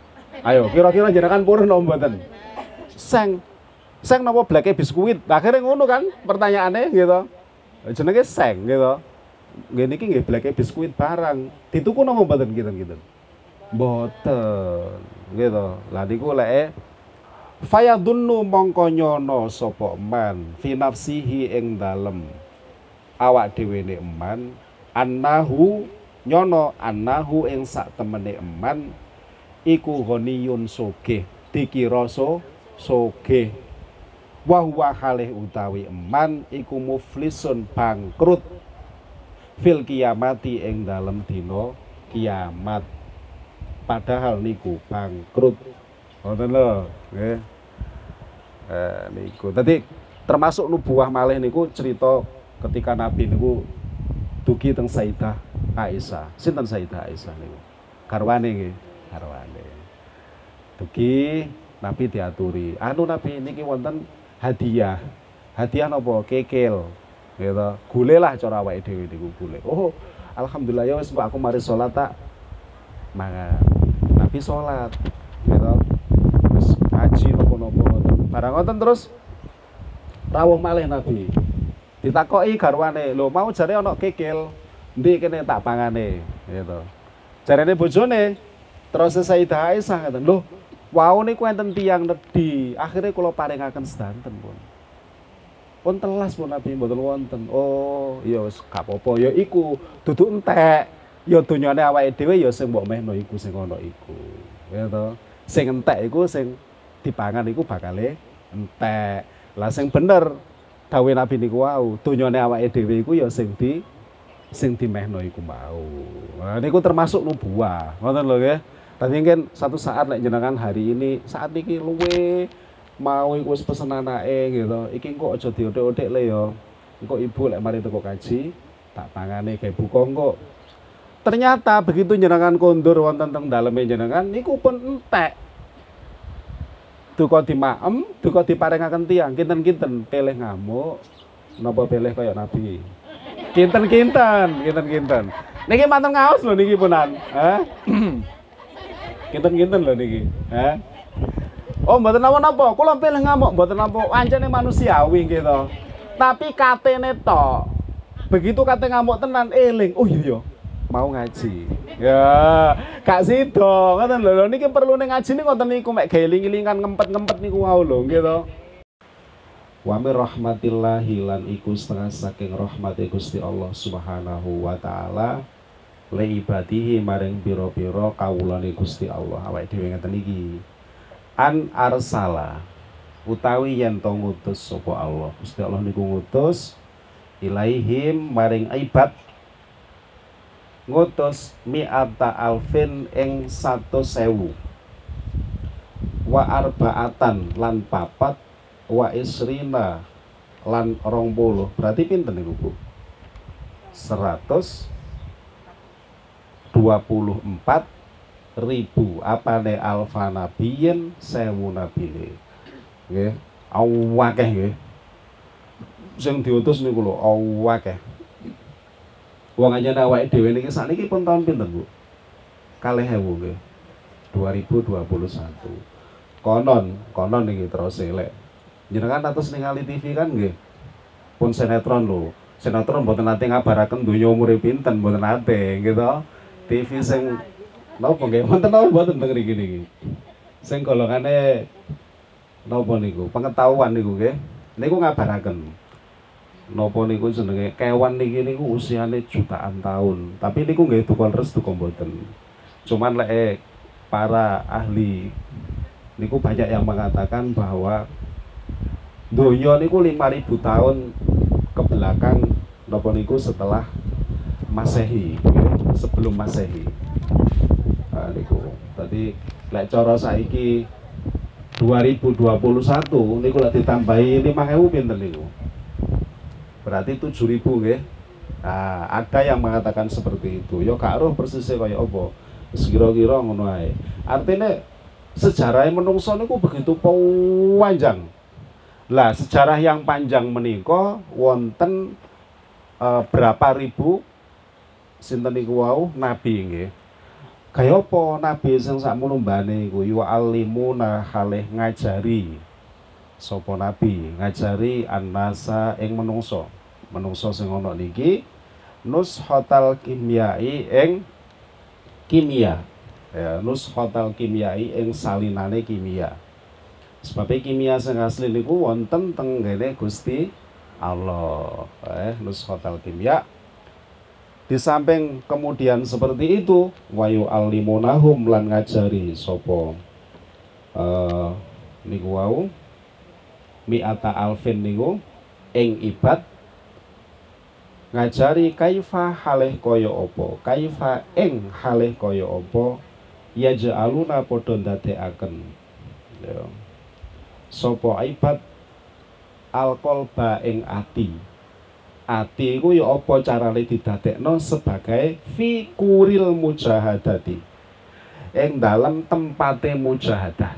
Ayo, kira-kira jenengan purun mboten? Seng seng nopo bleke biskuit akhirnya ngono kan pertanyaannya gitu. Jenenge seng gitu. Gini ki nggih biskuit barang. Dituku nopo mboten gitu gitu mboten gitu. Lah niku leke fayadunnu mongko nyono sapa man fi nafsihi ing dalem. Awak dhewe ne eman annahu nyono annahu ing sak temene eman iku ghaniyun sogeh dikira so sogeh wa huwa halih utawi eman iku muflisun bangkrut fil kiamati ing dalem dina kiamat. Padahal niku bangkrut. Ngoten lho nggih. Eh niku. Dadi termasuk nubuah malih niku cerita ketika nabi niku dugi teng Sayyidah Aisyah. Sinten Sayyidah Aisyah niku? Garwane nggih. Garwane. Dugi nabi diaturi. Anu nabi niki wonten hadiah. Hadiah napa kekel gitu. Gule lah cara awake dhewe niku gule oh alhamdulillah. Ya wis aku mari salat tak maka nabi salat gitu. Wis ngaji napa-napa barang ngoten terus. Rawuh malih nabi. Ditakoki garwane. Lho mau jare ana kekil ndi kene tak pangane gitu. Jarene bojone terus Sayyidah Aisyah ngaten lho wau niku enten nedhi akhirnya kula paringaken sedanten pun pun telas pun Nabi mboten wonten. Oh, ya wis gak apa-apa ya iku duduk entek. Ya donyane awake dhewe ya sing mbok mehno iku sing ana iku. Ya to. Sing entek iku sing dipangan iku bakale entek. Lah sing bener dawuh Nabi niku wau, donyane awake dhewe iku ya sing di sing dimehno iku mau. Nah niku termasuk nubuah. Ngoten lho nggih. Tapi mungkin satu saat lek jenengan hari ini saat ini luwe mau iku wis pesen anake gitu. Iki kok aja diothek-othek le ya. Engko ibu lek mari teko kaji tak pangane gawe buka engko. Ternyata begitu jenengan kondur wonten teng daleme jenengan niku pun entek. Duka dimaem, duka diparingaken tiyang, kinten-kinten pilih ngamuk, napa pilih kaya Nabi. Kinten-kinten, kinten-kinten. Niki manten ngaos lho niki punan. Hah? Kinten-kinten lho niki. Hah? Oh, mboten napa-napa. Kula pilih ngamuk mboten napa ancene manusiawi gitu. Tapi katene tok. Begitu kate ngamuk tenan eling. Oh iya ya. Mau ngaji. Ya, gak sida. Ngoten lho. Lho niki perlu ning ngaji niku ngoten niku mek geling-elingan ngempet-ngempet niku wau lho gitu. Wa mir rahmatillahi lan iku setengah saking rahmati Gusti Allah Subhanahu wa taala le ibadihi maring pira-pira kawulane Gusti Allah. Awake dhewe ngeten iki. An arsala utawi yen to ngutus Allah. Gusti Allah niku ngutus ilaihim maring ibad. Ngutus mi'ata alfin ing satu sewu. Wa arbaatan lan papat wa isrina lan rong puluh. Berarti pinten niku Bu? 124 ribu. Apa ne alfa nabiyin sewu nabine nggih. Awakeh nggih. Sing diutus niku lho awakeh wong aja awake dhewe niki sakniki pun tahun pinten Bu? ewu nggih. 2021 konon konon niki terus elek. Jenengan atus ningali TV kan nggih? Pun sinetron lho. Sinetron mboten nate ngabaraken donya umure pinten? Mboten nate gitu TV sing napa nggih? Wonten napa mboten teng mriki niki? Sing golongane napa niku? Pengetahuan niku nggih. Niku ngabaraken. Napa niku jenenge? Kewan niki niku usiane jutaan tahun. Tapi niku nggih tukul restu mboten. Cuman lek para ahli niku banyak yang mengatakan bahwa donya niku 5000 tahun ke belakang napa niku setelah Masehi, sebelum Masehi. Niku. Tadi lek cara saiki 2021 niku lek ditambahi 5000 pinten niku? Berarti 7000 nggih. Nah, ada yang mengatakan seperti itu. Ya gak roh persisnya kaya apa. Sekira-kira ngono ae. Artinya sejarah menungso niku begitu panjang lah sejarah yang panjang menika wonten e, berapa ribu sinten niku wau nabi nggih. Kaya apa nabi sing sakmono mbane iku ya alimuna halih ngajari sapa nabi ngajari annasa ing menungso. Menungso sing ana niki hotel kimiai ing kimia. Ya, hotel kimiai ing salinane kimia. Sebab kimia sing asli niku wonten teng Gusti Allah. Eh hotel kimia. Di samping kemudian seperti itu, wayu alimunahum lan ngajari sapa uh, niku wau mi'ata alfin niku ing ibad ngajari kaifa halih kaya apa kaifa ing halih kaya apa ya ja'aluna padha ndadekaken ya. Sapa ibad alqalba ing ati ati iku ya apa carane didadekno sebagai fikuril mujahadati ing dalam tempate mujahadah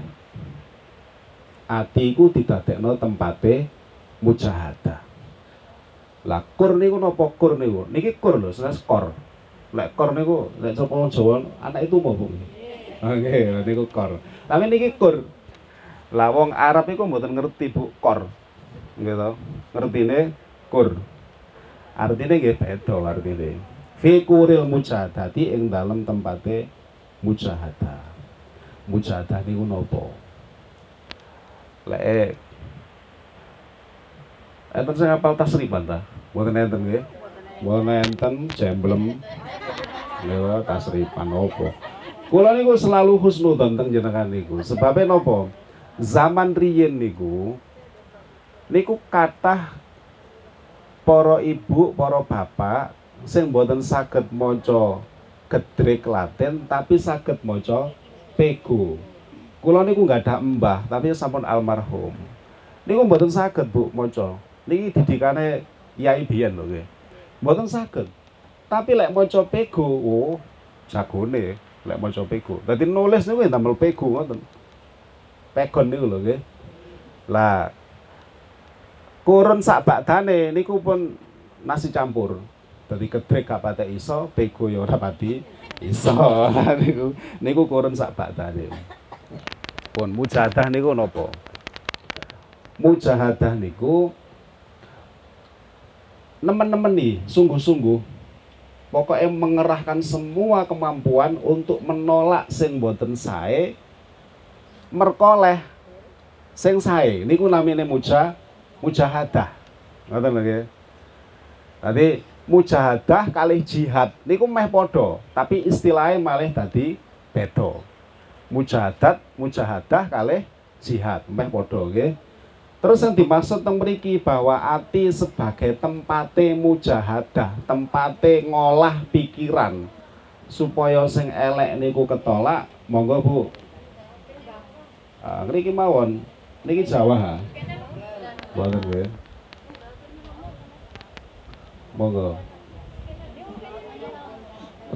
ati iku didadekno tempate mujahadah lah kur niku napa kur niku? Niki kur lho, sanes kor. Lek kor niku lek sapa Jawa anak itu mau Bu. Oke, niku kor. Tapi niki kur. Lah wong Arab iku mboten ngerti Bu kor. Nggih to? Ngertine kur. Artine nggih beda artine. Fi kuril mujahadati ing dalem tempate mujahadah. Mujahadah niku napa? Lek Enten sing apal tasriban ta? Mboten enten nggih. Mboten enten jemblem. Lha tasriban opo? Kula niku selalu husnudzon teng jenengan niku. Sebabe napa? Zaman riyin niku niku kathah para ibu, para bapak sing mboten saged maca gedrek Latin tapi saged maca pego. Kula niku nggak ada mbah tapi sampun almarhum. Niku mboten saged Bu maca niki didikane yai biyen lho nggih. Mboten saged. Tapi lek maca pego, oh jagone lek maca pego. Dadi nulis niku damel pego ngoten. Pegon niku lho nggih. Lah kurun sak bakdane niku pun nasi campur. Dadi kedrek gak pate iso, pego ya ora pati iso. niku niku kurun sak bakdane. Pun mujahadah niku napa? Mujahadah niku nemen-nemen nih sungguh-sungguh pokoknya mengerahkan semua kemampuan untuk menolak sing boten sae merkoleh sing sae niku namanya muja mujahadah ngoten lho Tadi mujahadah kali jihad niku meh podo tapi istilahnya malah tadi bedo mujahadat mujahadah kali jihad meh podo nggih Terus yang dimaksud teng mriki bahwa ati sebagai tempate mujahadah, tempate ngolah pikiran supaya sing elek niku ketolak, monggo Bu. Ah, ngriki mawon. Niki Jawa ha. Boten nggih. Monggo.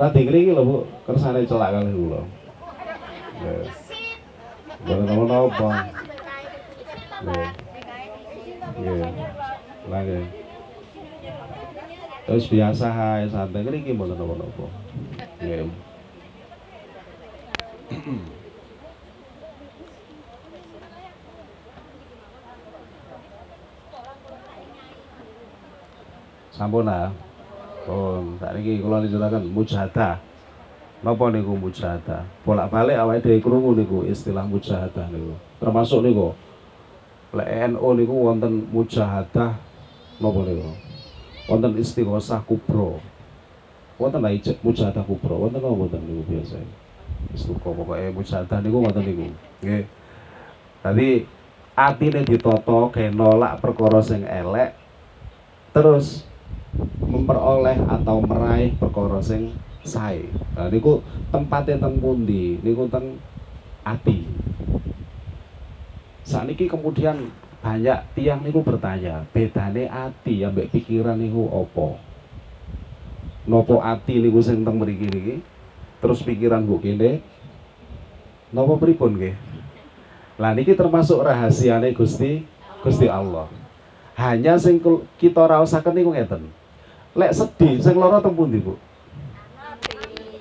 Radi ngriki lho Bu, kersane celak kali kula. Nggih. Boten napa-napa. Nggih. Lah nggih. Terus biasa hae santai ngriki mboten napa-napa. Nggih. Sampun ah. Pun tak niki kula nicataken mujahadah. Napa niku mujahadah? Bolak-balik awake dhewe krungu niku istilah mujahadah niku. Termasuk niku lek NU niku wonten mujahadah napa niku wonten istighosah kubro wonten la ijek mujahadah kubro wonten napa wonten niku biasa wis pokoknya mujahadah niku wonten niku nggih tadi atine ditata ge nolak perkara sing elek terus memperoleh atau meraih perkara sing sae. Nah niku tempatnya teng pundi? Niku teng ati saat ini kemudian banyak tiang niku bertanya bedane ati ambek pikiran niku opo nopo ati niku sing teng mriki niki? Terus pikiran bu kene nopo pripun nggih? Lah niki termasuk rahasiane Gusti Gusti Allah. Hanya sing kita raosaken niku ngeten lek sedih sing lara teng pundi Bu?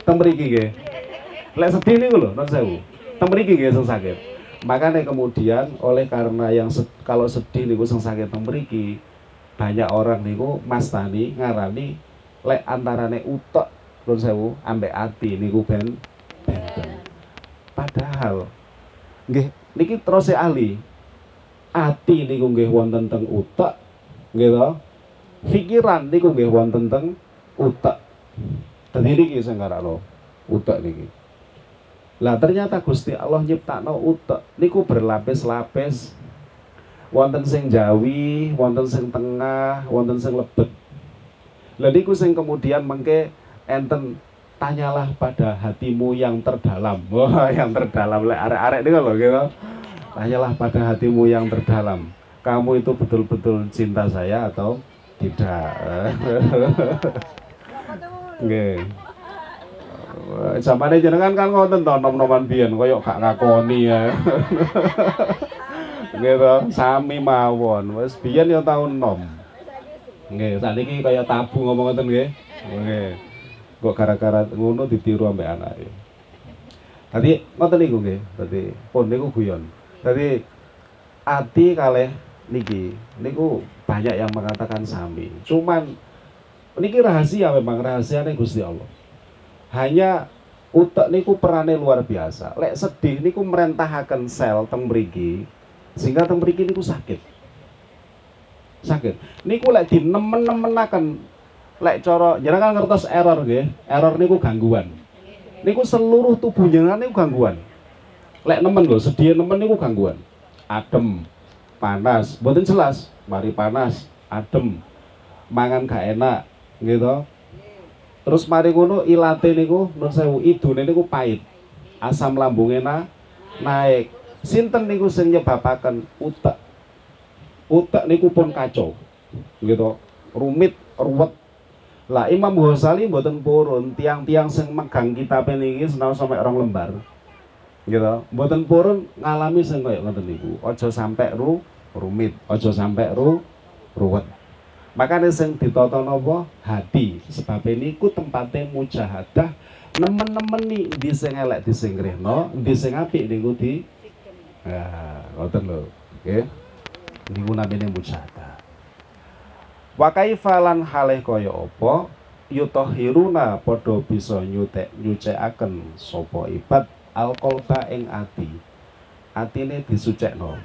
Teng mriki nggih. Lek sedih niku lho non sewu. Teng mriki nggih sing sakit. Makanya kemudian oleh karena yang se kalau sedih niku sing sakit memiliki banyak orang niku Mas Tani ngarani lek antarane utek nun sewu ambek ati niku ben benten. Padahal nggih niki terus ahli. Ati niku nggih wonten teng utek nggih to pikiran niku nggih wonten teng utek dadi niki sing ngarakno utek niki lah ternyata Gusti Allah nyiptakno utek niku berlapis-lapis. Wonten sing Jawi, wonten sing tengah, wonten sing lebet. Lah niku sing kemudian mengke enten tanyalah pada hatimu yang terdalam. Wah, yang terdalam lek arek-arek niku lho gitu. Tanyalah pada hatimu yang terdalam. Kamu itu betul-betul cinta saya atau tidak? Nggih. Zamane jenengan kan ngoten to nom-noman biyen koyo gak ngakoni ya. Nggih sami mawon. Wis biyen ya tau nom. Nggih, sakniki kaya tabu ngomong ngoten nggih. Nggih. Kok gara-gara ngono ditiru ambek anake. Tadi ngoten niku nggih. Dadi pun niku guyon. Dadi ati kalih niki niku banyak yang mengatakan sami. Cuman niki rahasia memang rahasianya Gusti Allah. Hanya utek niku perane luar biasa. Lek sedih niku merentahaken sel teng mriki sehingga teng mriki niku sakit. Sakit. Niku lek dinemen-nemenaken lek cara jenengan ngertos error nggih? Error niku gangguan. Niku seluruh tubuh jenengan niku gangguan. Lek nemen lho sedih nemen niku gangguan. Adem panas. Mboten jelas. Mari panas. Adem. Mangan gak enak gitu. Terus mari ngono ilate niku nun sewu idune niku pahit. Asam lambungnya na, naik. Sinten niku sing nyebabaken? Utek. Utak niku pun kacau gitu. Rumit ruwet. Lah Imam Ghazali mboten purun. Tiang-tiang sing megang kitab niki senau sampai orang lembar gitu. Mboten purun ngalami sing kaya ngoten niku. Aja sampai ru rumit. Aja sampai ru ruwet. Makanya sing ditata napa? Hati sebab niku tempatnya mujahadah. Nemen-nemen nih di sing elek di sing di sing apik niku di ya ngoten lho. Okay niku namine mujahadah. Wa kaifalan halih kaya apa? Yutahhiruna padha bisa nyutek nyucekaken sapa ibad alqalba ing ati. Atine disucekno.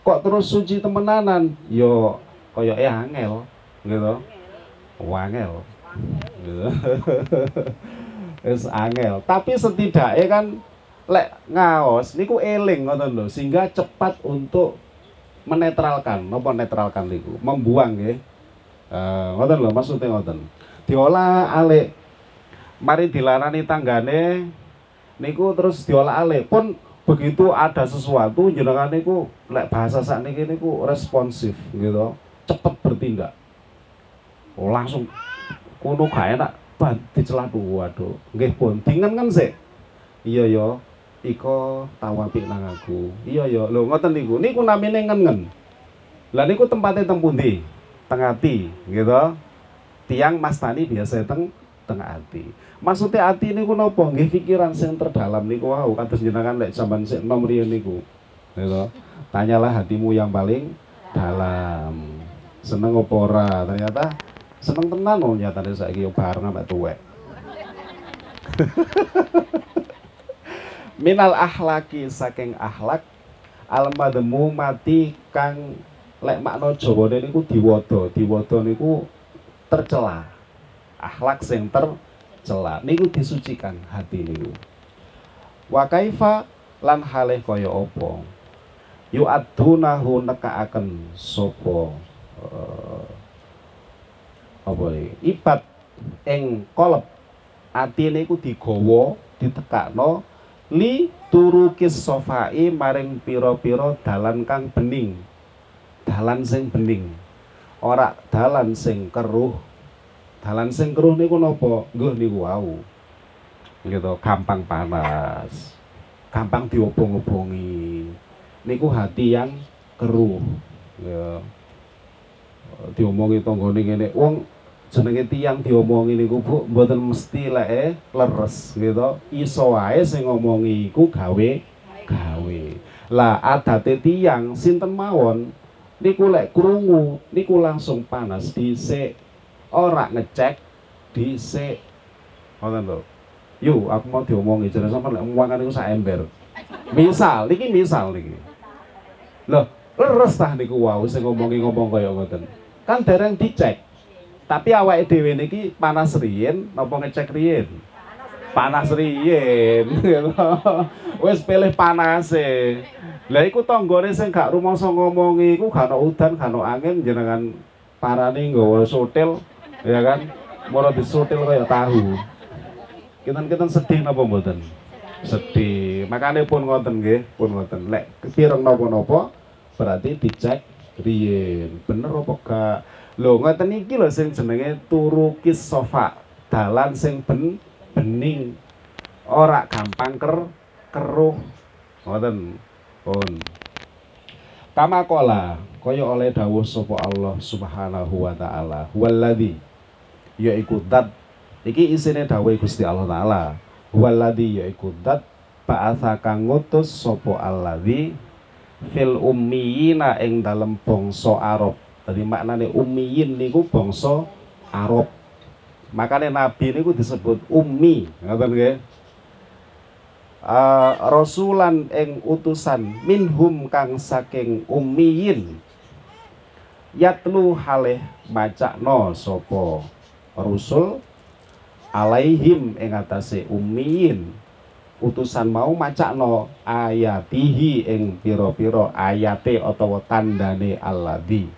Kok terus suci temenanan? Yo kaya eh angel gitu. Wangel gitu wis angel. Tapi setidaknya kan lek ngaos niku eling ngoten lho sehingga cepat untuk menetralkan. Napa netralkan niku? Membuang nggih. Uh, ngoten lho maksudnya ngoten. Diolah alik. Mari dilarani tanggane niku terus diolah alik pun begitu ada sesuatu jenengan niku lek bahasa saat niki niku responsif gitu. Cepet bertindak. Oh, langsung kuno gak enak ban dicelatu waduh. Nggih pun dingan kan sih iya yo. Iko tawapik nang aku. Iya iya lho ngoten niku. Niku namine ngengen. Lah niku tempatnya teng pundi? Teng ati gitu. Tiang mas tani biasa teng teng ati. Maksudnya ati niku nopo? Nggih pikiran sing terdalam niku wau. Kados jenengan lek sampean sik nom riyen niku. Gitu tanyalah hatimu yang paling dalam. Seneng apa ora? Ternyata seneng tenan oh nyatane saiki. Bareng ambek tuwek. Minal ahlaki saking ahlak almademu mati kang lek makna jawane niku diwada. Diwada niku tercela akhlak sing tercela. Niku disucikan hati niku. Wa kaifa lan halih kaya apa? Yu adunahu nekaaken sapa uh, apa ibat ing kolep. Ati niku digawa ditekakno li turukis sofai maring piro-piro dalan kang bening. Dalan sing bening. Ora dalan sing keruh dalan sing keruh niku napa ngguh niku wau. Gitu gampang panas. Gampang diobong-obongi. Niku hati yang keruh ya. Diomongi tanggane ngene wong jenenge tiang diomongi niku Bu mboten mesti lek leres gitu. Iso wae sing ngomongi iku gawe gawe. Lah adate tiang sinten mawon? Niku lek krungu niku langsung panas dhisik ora ngecek dhisik. Ngoten lho. Yuk aku mau diomongi jare sampean lek mangan niku sak ember. Misal niki misal niki. Loh leres tah niku wau sing ngomongi ngomong kaya ngoten. Kan dereng dicek. Tapi awake dhewe niki panas riyin napa ngecek riyin? Panas riyin. Wis pilih panase. Lah iku tanggane sing gak rumangsa ngomongi iku gak ono udan, gak ono angin jenengan parane nggawa sotil ya kan? Mau disutil kayak tahu. Kita kita sedih napa mboten? Sedih. Makanya pun ngoten nggih pun ngoten. Lek pireng napa-napa berarti dicek riyen. Bener apa gak? Lho ngoten iki lho sing jenenge turukis sofa. Dalan sing ben bening. Ora gampang ker keruh. Ngoten. Pun. Kama kola kaya oleh dawuh sapa Allah Subhanahu wa taala. Waladhi yaiku dat. Iki isine dawuh Gusti Allah taala. Waladhi yaiku dat ba'atha kang ngutus sapa alladhi fil ummiyina ing dalem bangsa Arab. Tadi maknane ummiyin niku bangsa Arab. Makanya nabi niku disebut ummi ngoten nggih? Uh, rasulan ing utusan minhum kang saking ummiyin. Yatlu halih macakno sapa rusul alaihim ing atase ummiyin. Utusan mau macakno ayatihi ing pira-pira ayate utawa tandane alladzi.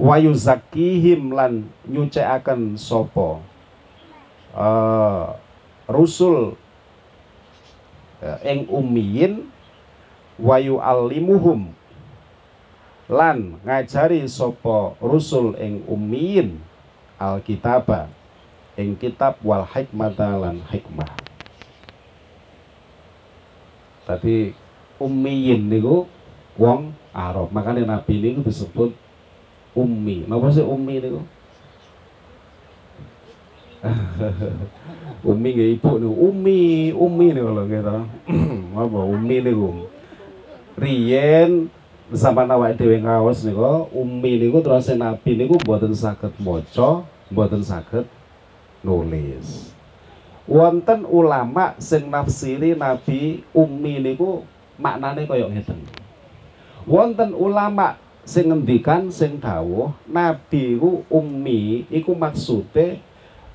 Wayu zakihim lan nyucikaken sapa? Uh, rusul uh, ing ummiyin wayu alimuhum lan ngajari sapa rusul ing ummiyin alkitaba ing kitab wal hikmata lan hikmah. Tadi ummiyin niku wong Arab. Makanya nabi niku disebut ummi. Napa sih ummi niku? Ummi nggih ibu niku. Ummi ummi niku lho nggih to apa ummi niku. Riyen zaman awake dhewe ngaos niku ummi niku terus nabi niku mboten saged maca, mboten saged nulis. Wonten ulama sing nafsiri nabi ummi niku maknane kaya ngeten. Wonten ulama sing ngendikan sing dawuh nabi ku ummi iku maksude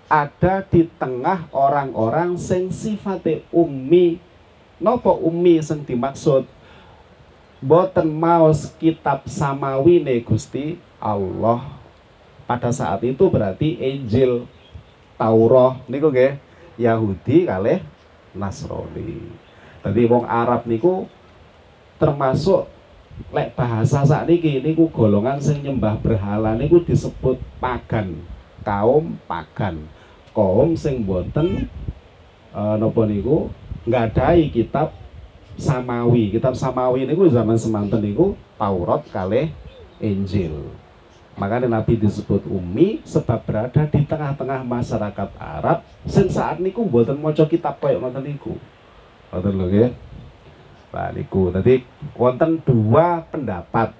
ada di tengah orang-orang sing sifate ummi. Napa ummi sing dimaksud? Boten maos kitab samawine Gusti Allah pada saat itu berarti Injil Taurat niku nggih Yahudi kalih Nasrani. Jadi wong Arab niku termasuk lek bahasa saat niki niku golongan sing nyembah berhala niku disebut pagan, kaum pagan. Kaum sing boten uh, napa niku nggadahi kitab Samawi. Kitab Samawi ini zaman semanten niku Taurat kali Injil. Makanya Nabi disebut Umi sebab berada di tengah-tengah masyarakat Arab sing saat niku mboten maca kitab koyo ngoten niku. Ngoten lho nggih. Nah niku tadi wonten dua pendapat.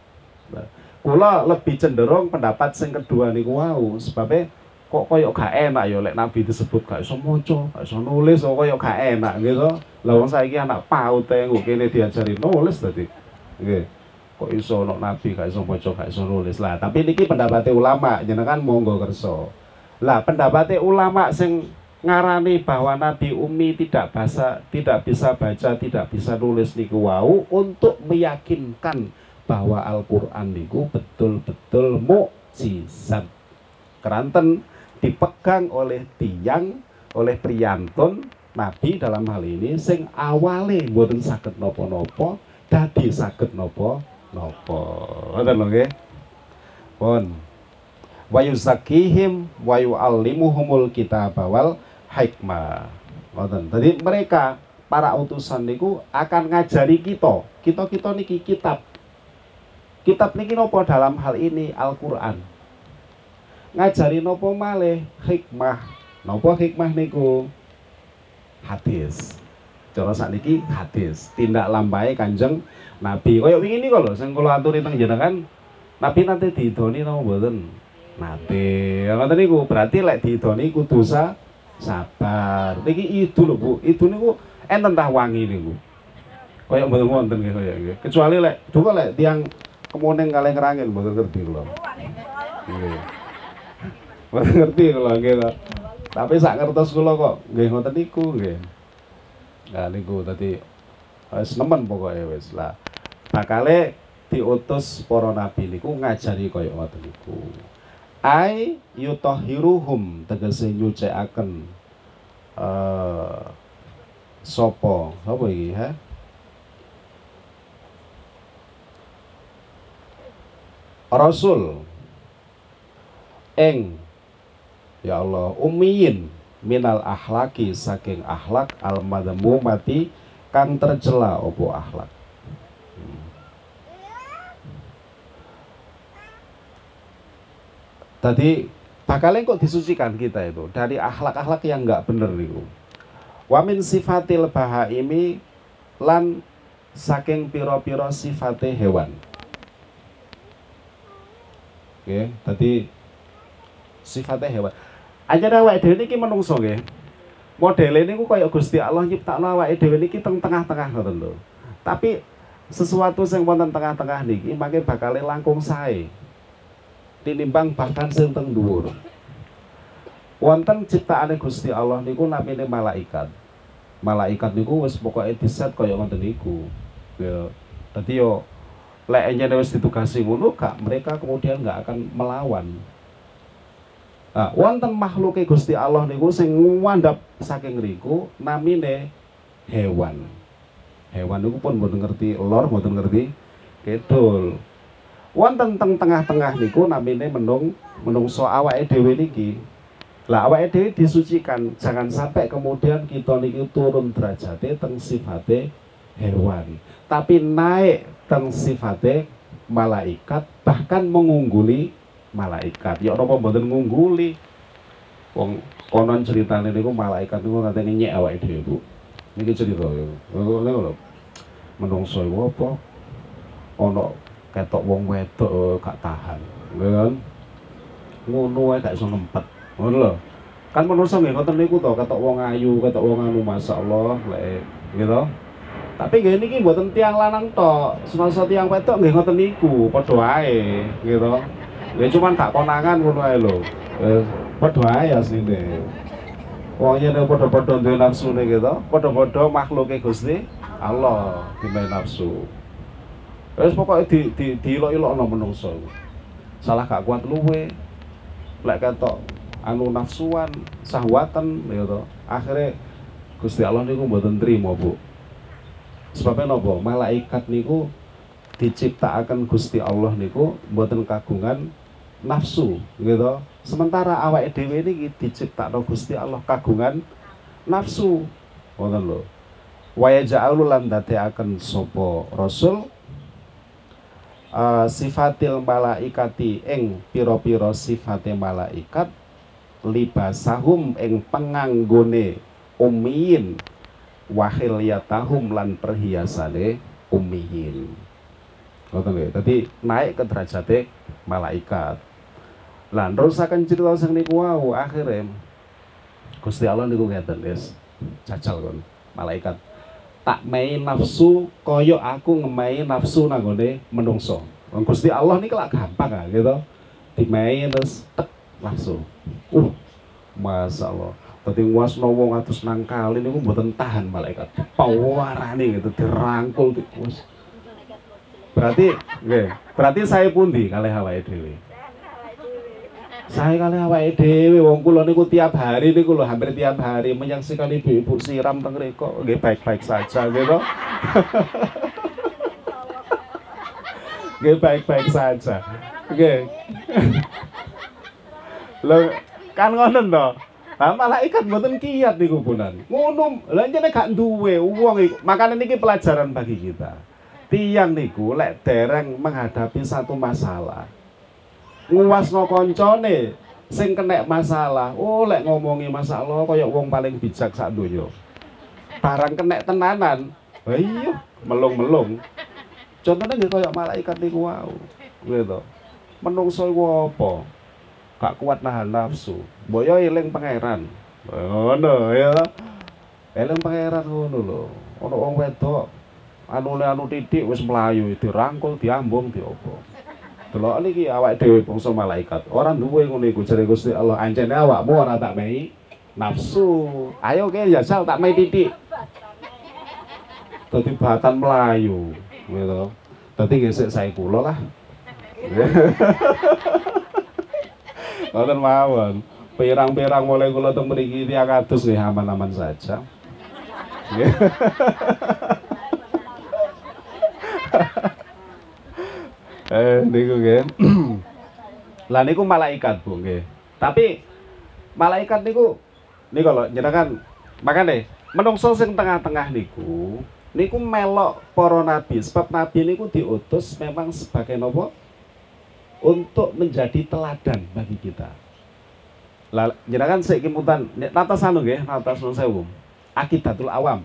Kula lebih cenderung pendapat sing kedua niku wau sebabnya kok koyo gak enak ya lek nabi disebut gak iso maca, gak iso nulis kok koyo gak enak gitu. Lah wong saiki anak e engko kene diajari nulis tadi. Nggih. Kok iso ono nabi gak iso maca, gak iso nulis. Lah, tapi niki pendapatnya ulama, jenengan monggo kerso. Lah, pendapatnya ulama sing ngarani bahwa Nabi Umi tidak bahasa, tidak bisa baca, tidak bisa nulis niku wau untuk meyakinkan bahwa Al-Qur'an niku betul-betul mukjizat. Keranten dipegang oleh tiang oleh priyantun Nabi dalam hal ini sing awale mboten saged napa-napa dadi saged napa-napa. Ngoten lho nggih. Pun wa yuzakihim wa yu'allimuhumul kitab wal hikmah. Ngoten. Jadi mereka para utusan niku akan ngajari kita. Kita-kita niki kitab. Kitab niki nopo dalam hal ini Al-Qur'an ngajari nopo malih hikmah. Nopo hikmah niku? Hadis. Cara sakniki hadis. Tindak lampai kanjeng Nabi. Kaya wingi niku lho sing kula aturi teng jenengan. Nabi nanti didoni napa mboten? Nate ngoten niku. Berarti lek didoni kudu sabar. Niki itu lho Bu. Itu niku enten tah wangi niku. Kaya mboten wonten kaya nggih. Kecuali lek duka lek tiang kemuning kalih ngerangin mboten ngerti kula ngerti kalau gitu tapi sak ngertos kula kok nggih ngoten niku nggih. Nah niku tadi wis nemen pokoke wis. Lah bakale diutus para nabi niku ngajari kaya ngoten niku. Ai yutahhiruhum tegese nyucikaken eh uh, sapa? Sapa iki ha Rasul. Eng ya Allah ummiyin minal ahlaki saking akhlak al mati kang tercela opo akhlak Tadi bakalnya kok disucikan kita itu dari akhlak-akhlak yang nggak bener nih. Wamin sifatil bahaimi lan saking piro-piro sifate hewan. Oke, tadi sifatnya hewan. Aja awake dhewe niki menungso nggih. Modele niku kaya Gusti Allah nyiptakno awake dhewe niki teng tengah-tengah ngoten lho. Tapi sesuatu yang wonten tengah-tengah niki mangke bakal langkung sae tinimbang bahkan sing teng dhuwur. Wonten ciptaane Gusti Allah niku namine malaikat. Malaikat niku wis pokoke diset kaya ngoten niku. Ya, dadi yo lek wis ditugasi ngono mereka kemudian nggak akan melawan. Nah, wonten makhluke Gusti Allah niku sing ngandhap saking riku namine hewan. Hewan niku pun mboten ngerti lor, mboten ngerti kidul. Wonten teng tengah-tengah niku namine menung menungso awake dhewe niki. Lah awake dhewe disucikan jangan sampai kemudian kita niki turun derajate teng sifate hewan. Tapi naik teng sifate malaikat bahkan mengungguli malaikat. Ya napa mboten ngungguli? Wong konon ceritane niku malaikat niku ngatene nyek awake dhewe Bu. Niki cerita ya ngono menungso apa? Ana ketok wong wedok oh, gak tahan. Kan? Ngono wae gak iso ngempet ngono lho. Kan menurut nggih ngoten niku to ketok wong ayu ketok wong anu masyaallah lek gitu tapi nggih niki mboten tiang lanang tok. Semasa tiang wedok nggih ngoten niku padha wae gitu ya cuman gak konangan ngono ae lho eh, padha wae asline wong yen padha-padha duwe nafsune gitu padha-padha makhluke Gusti Allah dimain nafsu Wis pokoke di di diilok-ilokno menungso. Salah gak kuat luwe. Lek ketok anu nafsuan, sahwatan ya to. Akhire Gusti Allah niku mboten trimo, Bu. Sebabnya nopo? Malaikat niku diciptakan Gusti Allah niku mboten kagungan nafsu, gitu. Sementara awake dhewe niki diciptakno Gusti Allah kagungan nafsu. Ngoten lho. Wa yaj'alu lan dadekaken sapa rasul uh, sifatil malaikati ing piro-piro sifate malaikat libasahum ing penganggone umiyin wahil yatahum lan perhiasane umiyin ngoten dadi naik ke derajate malaikat lah nerusaken cerita sing niku wau akhire Gusti Allah niku ngeten wis jajal kon malaikat tak mei nafsu koyo aku ngemei nafsu nanggone menungso. Wong Gusti Allah niki lak gampang ah gitu. Dimei terus tek langsung. Uh, masyaallah. Dadi wasno wong atus nang kali niku mboten tahan malaikat. Pawarane gitu dirangkul wis. Berarti nggih, berarti saya pundi kalih awake dhewe. Saya kali awake dhewe wong kula niku tiap hari niku lho hampir tiap hari menyaksikan ibu-ibu siram teng reko nggih baik-baik saja gitu. Nggih baik-baik saja. Nggih. Lho kan ngoten to. Lah malaikat mboten kiat niku punan. Ngono, lha jane gak duwe wong iku. Niki pelajaran bagi kita. Tiang niku lek dereng menghadapi satu masalah, nguwasno koncone sing kena masalah. Oh, lek ngomongi masalah kaya wong paling bijak sak donya. Barang kena tenanan, iya melung-melung. Contohnya nggih kaya malaikat niku wau. Gitu. Menungso iku apa? Gak kuat nahan nafsu. Boyo eling pangeran. Ngono ya. Eling pangeran ngono lho. Ono wong wedok anu anu titik wis melayu dirangkul diambung diopo delok niki awak dhewe bangsa malaikat. Ora duwe ngono iku jare Gusti Allah. Ancene awakmu ora tak mei nafsu. Ayo ke ya sal tak mei titik. Dadi batan melayu gitu. Dadi gesek saya kula lah. Ngoten mawon. Pirang-pirang mulai kula teng mriki tiyang kados nggih aman-aman saja. Nggih. eh niku nggih. Lah niku malaikat, Bu nggih. Tapi malaikat niku niku lho jenengan makane menungso sing tengah-tengah niku niku melok para nabi sebab nabi niku diutus memang sebagai nopo untuk menjadi teladan bagi kita. Lah jenengan sik kimutan nata sanu nggih, nata sun sewu. Akidatul Awam.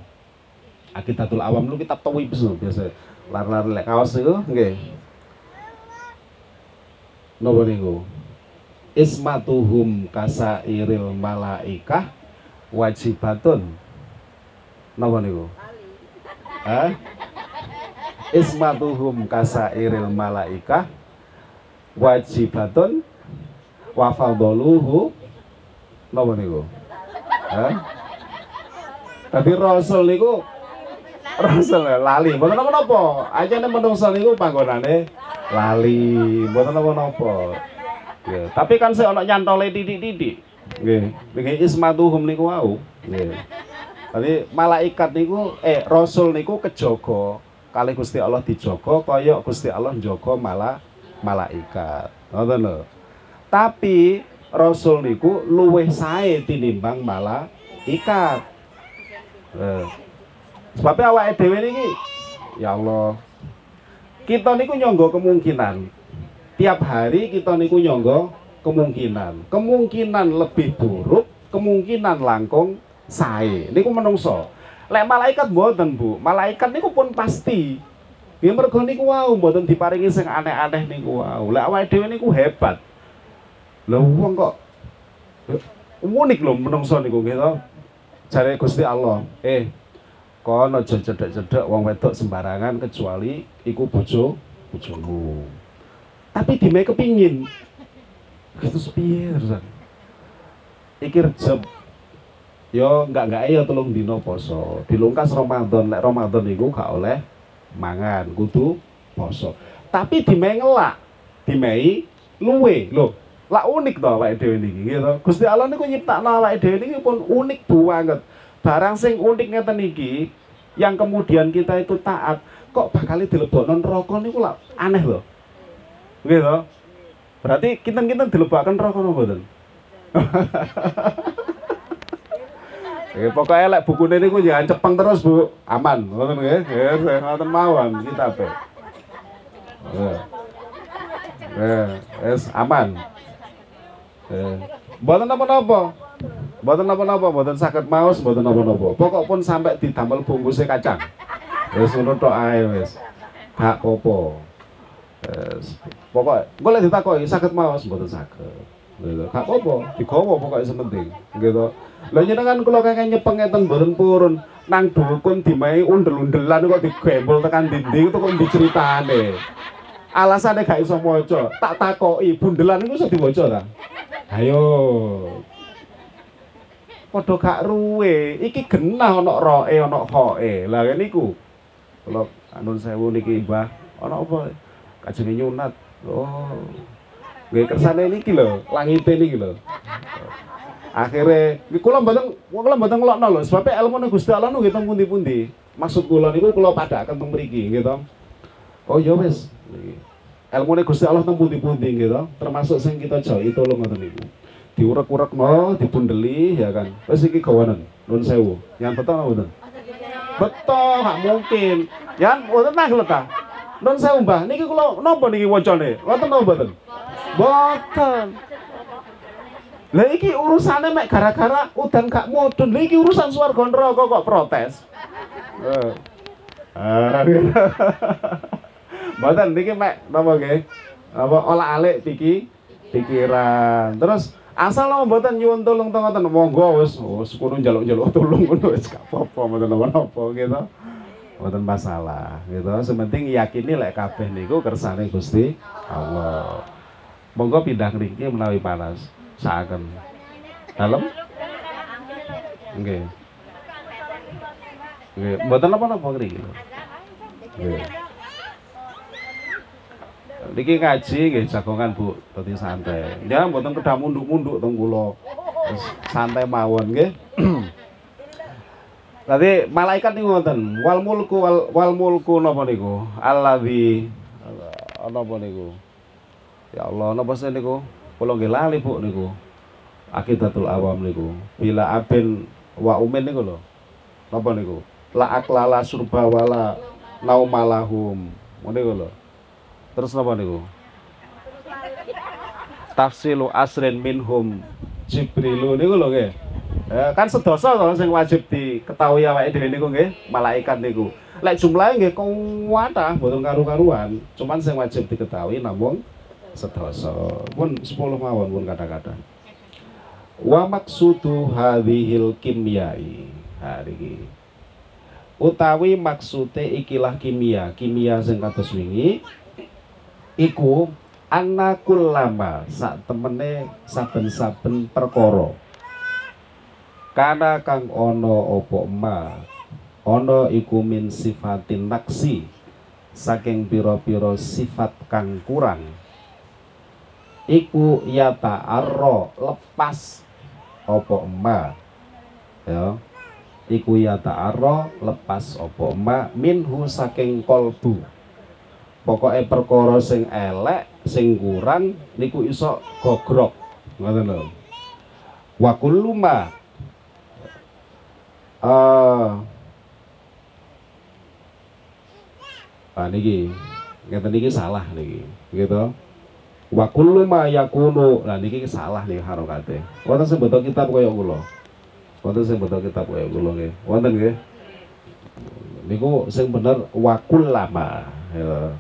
Akidatul Awam lu kitab tawib biasa. Lar-lar lek kaos niku nggih. Napa niku? Ismatuhum kasairil malaikah wajibatun. Napa niku? Hah? Ismatuhum kasairil malaikah wajibatun wa fadluhu napa niku? Hah? Tadi rasul niku rasul lali, mboten napa-napa. Ajane menungso niku panggonane lali, mboten napa-napa. Ya, tapi kan saya ana nyantole titik-titik. Nggih, nggih ismatuhum niku wau. Tadi malaikat niku eh rasul niku kejaga kali Gusti Allah dijaga kaya Gusti Allah njaga malah malaikat. Ngoten lho. Tapi rasul niku luwih sae tinimbang malaikat. Eh. Sebabnya awake dhewe niki ya Allah. Kita niku nyangga kemungkinan. Tiap hari kita niku nyangga kemungkinan. Kemungkinan lebih buruk, kemungkinan langkung sae. Niku menungso. Lek malaikat mboten, Bu. Malaikat niku pun pasti Ya mergo niku wau mboten diparingi sing aneh-aneh niku wau. Lek awake dhewe niku hebat. Lha wong kok unik lho menungso niku gitu. Jare Gusti Allah, eh kono aja cedek-cedek wong wedok sembarangan kecuali iku bojo bojomu. Tapi dime kepingin. Gitu piye terusan. Iki yo enggak enggak ya tolong dino poso. Dilungkas Ramadan, lek Ramadan niku gak oleh mangan kudu poso tapi dimei ngelak dimei luwe lho lah unik to awake dhewe niki gitu Gusti Allah niku nyiptakno awake dhewe niki pun unik banget barang sing unik ngeten yang kemudian kita itu taat kok bakal dilebokno neraka niku lah aneh loh gitu berarti kita-kita dilebokkan neraka napa mboten Ya, pokoknya lek bukune niku jangan cepeng terus, Bu. Aman, ngoten nggih. Nggih, ngoten mawon kita, Bu. Eh, es aman. Eh, mboten napa-napa. Mboten napa-napa, mboten saged maos, mboten napa-napa. Pokok pun sampai didamel bungkusnya kacang. Wis ngono tok ae wis. Gak apa-apa. Wis. Pokoke engko lek ditakoki saged maos, mboten saged. Gitu. Gak apa-apa, digawa pokoknya sementing. Gitu. Lah jenengan kula kakek nyepeng ngeten mboten purun. Nang dukun dimai undel-undelan kok digembol tekan dinding itu kok diceritane. Alasane gak iso maca, tak takoki bundelan iku iso diwaca ta? Ayo. Padha gak ruwe, iki genah ana roe ana khoe. Lah niku. Kula anun sewu niki Mbah, ana apa? Kajenge nyunat. Oh. Nggih kersane niki lho, langite niki lho. Akhirnya kula mboten kula mboten ngelokno lho sebab ilmu Gusti Allah niku teng pundi-pundi. Maksud kula niku kula padhaken teng mriki gitu oh ya wis. Ilmu Gusti Allah teng pundi-pundi gitu termasuk sing kita jauhi tolong ngoten niku. Diurek-urekno dipundeli ya kan. Wis iki gawanen nun sewu. Yang betul apa betul gak mungkin mboten nah lho ta nun sewu mbah niki kula napa niki wacane ngoten napa mboten mboten Lah iki urusane mek gara-gara udan gak mudun. Lah iki urusan swarga neraka kok protes. Eh. Ah. Mboten niki mek napa nggih? Apa olah-alik piki pikiran. Terus asal lo mboten nyuwun tulung to ngoten monggo wis wis kudu njaluk-njaluk tulung ngono wis gak apa-apa napa-napa gitu. Mboten masalah gitu. Sementing yakini lek kabeh niku kersane Gusti Allah. Monggo pindah ngriki menawi panas. Dalem? Nggih. Nggih, mboten napa-napa ngriki. Nggih. Niki ngaji nggih jagongan Bu, dadi santai. Ya mboten kedah munduk-munduk teng kula. Santai mawon nggih. Tadi malaikat niku ngoten, wal mulku wal, wal mulku napa niku? Allazi napa niku? Ya Allah, napa sih niku? Kula nggih lali Bu niku. Akidatul awam niku. Bila abin wa umin niku lho. Napa niku? La aklala surba wala naumalahum. Ngono niku lho. Terus napa niku? Tafsilu asrin minhum Jibrilu niku lho nggih. Ya, kan sedoso to sing wajib diketahui awake dhewe niku nggih, malaikat niku. Lek jumlahe nggih kuwatah mboten karu-karuan, cuman sing wajib diketahui namung sedoso. Pun 10 mawon pun kata-kata. Wa maksudu hadhil kimyai. Ha iki. Utawi maksude ikilah kimia, kimia sing kados wingi iku anakul lama sak temene saben-saben perkara. Kana kang ono opo ma? Ono iku min sifatin naksi saking piro-piro sifat kang kurang. Iku yata arro lepas opo ma? Ya iku yata arro lepas opo ma? Minhu saking kolbu pokoknya perkara sing elek sing kurang niku iso gogrok. Ngoten lho. Wa kullu ma uh, ah niki ngeten niki salah niki gitu. Wa kullu ma yakunu lah niki salah nih harokate. Wonten sing beto kitab kaya kula. Wonten sing beto kitab kaya kula nggih. Wonten nggih. Niku sing bener wa kullama ya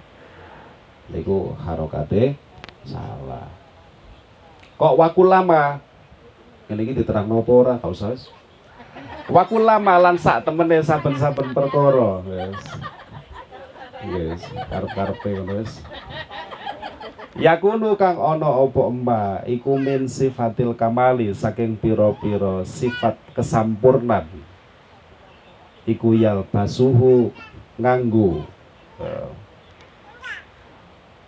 niku harokate salah. Kok wa kullama ini diterang nopo ora? Gak Waktu lama lan sak temene saben-saben perkara, wis. Wis, karep-karepe ngono wis. Yakunu kang ana apa emma iku min sifatil kamali saking pira-pira sifat kesampurnan. Iku yal basuhu nganggo uh,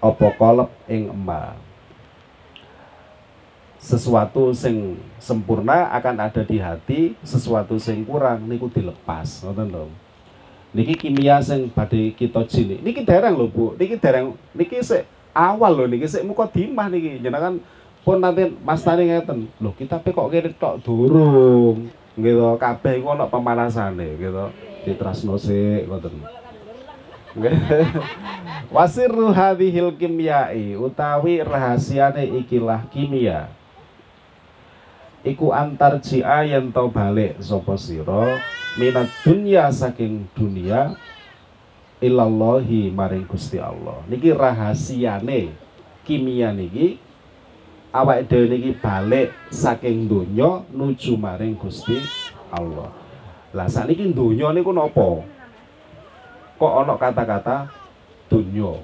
apa kolep ing emma sesuatu sing sempurna akan ada di hati sesuatu sing kurang niku dilepas. Ngoten lho. Niki kimia sing badhe kita jini niki dereng lho Bu. Niki dereng niki sik awal lho niki sik muka dimah niki. Jenengan pun nanti Mas Tani ngeten lho kita pe kok kene tok durung. Gitu kabeh iku ana pemanasane gitu. Ditrasno sik ngoten Wasirru hadhil kimyai utawi rahasiane ikilah kimia. Iku antar jia yang tau balik sopo siro minat dunia saking dunia ilallahi maring Gusti Allah. Niki rahasiane kimia niki awak dhewe niki balik saking dunia nuju maring Gusti Allah. Lah niki dunia niku nopo kok ono kata-kata dunia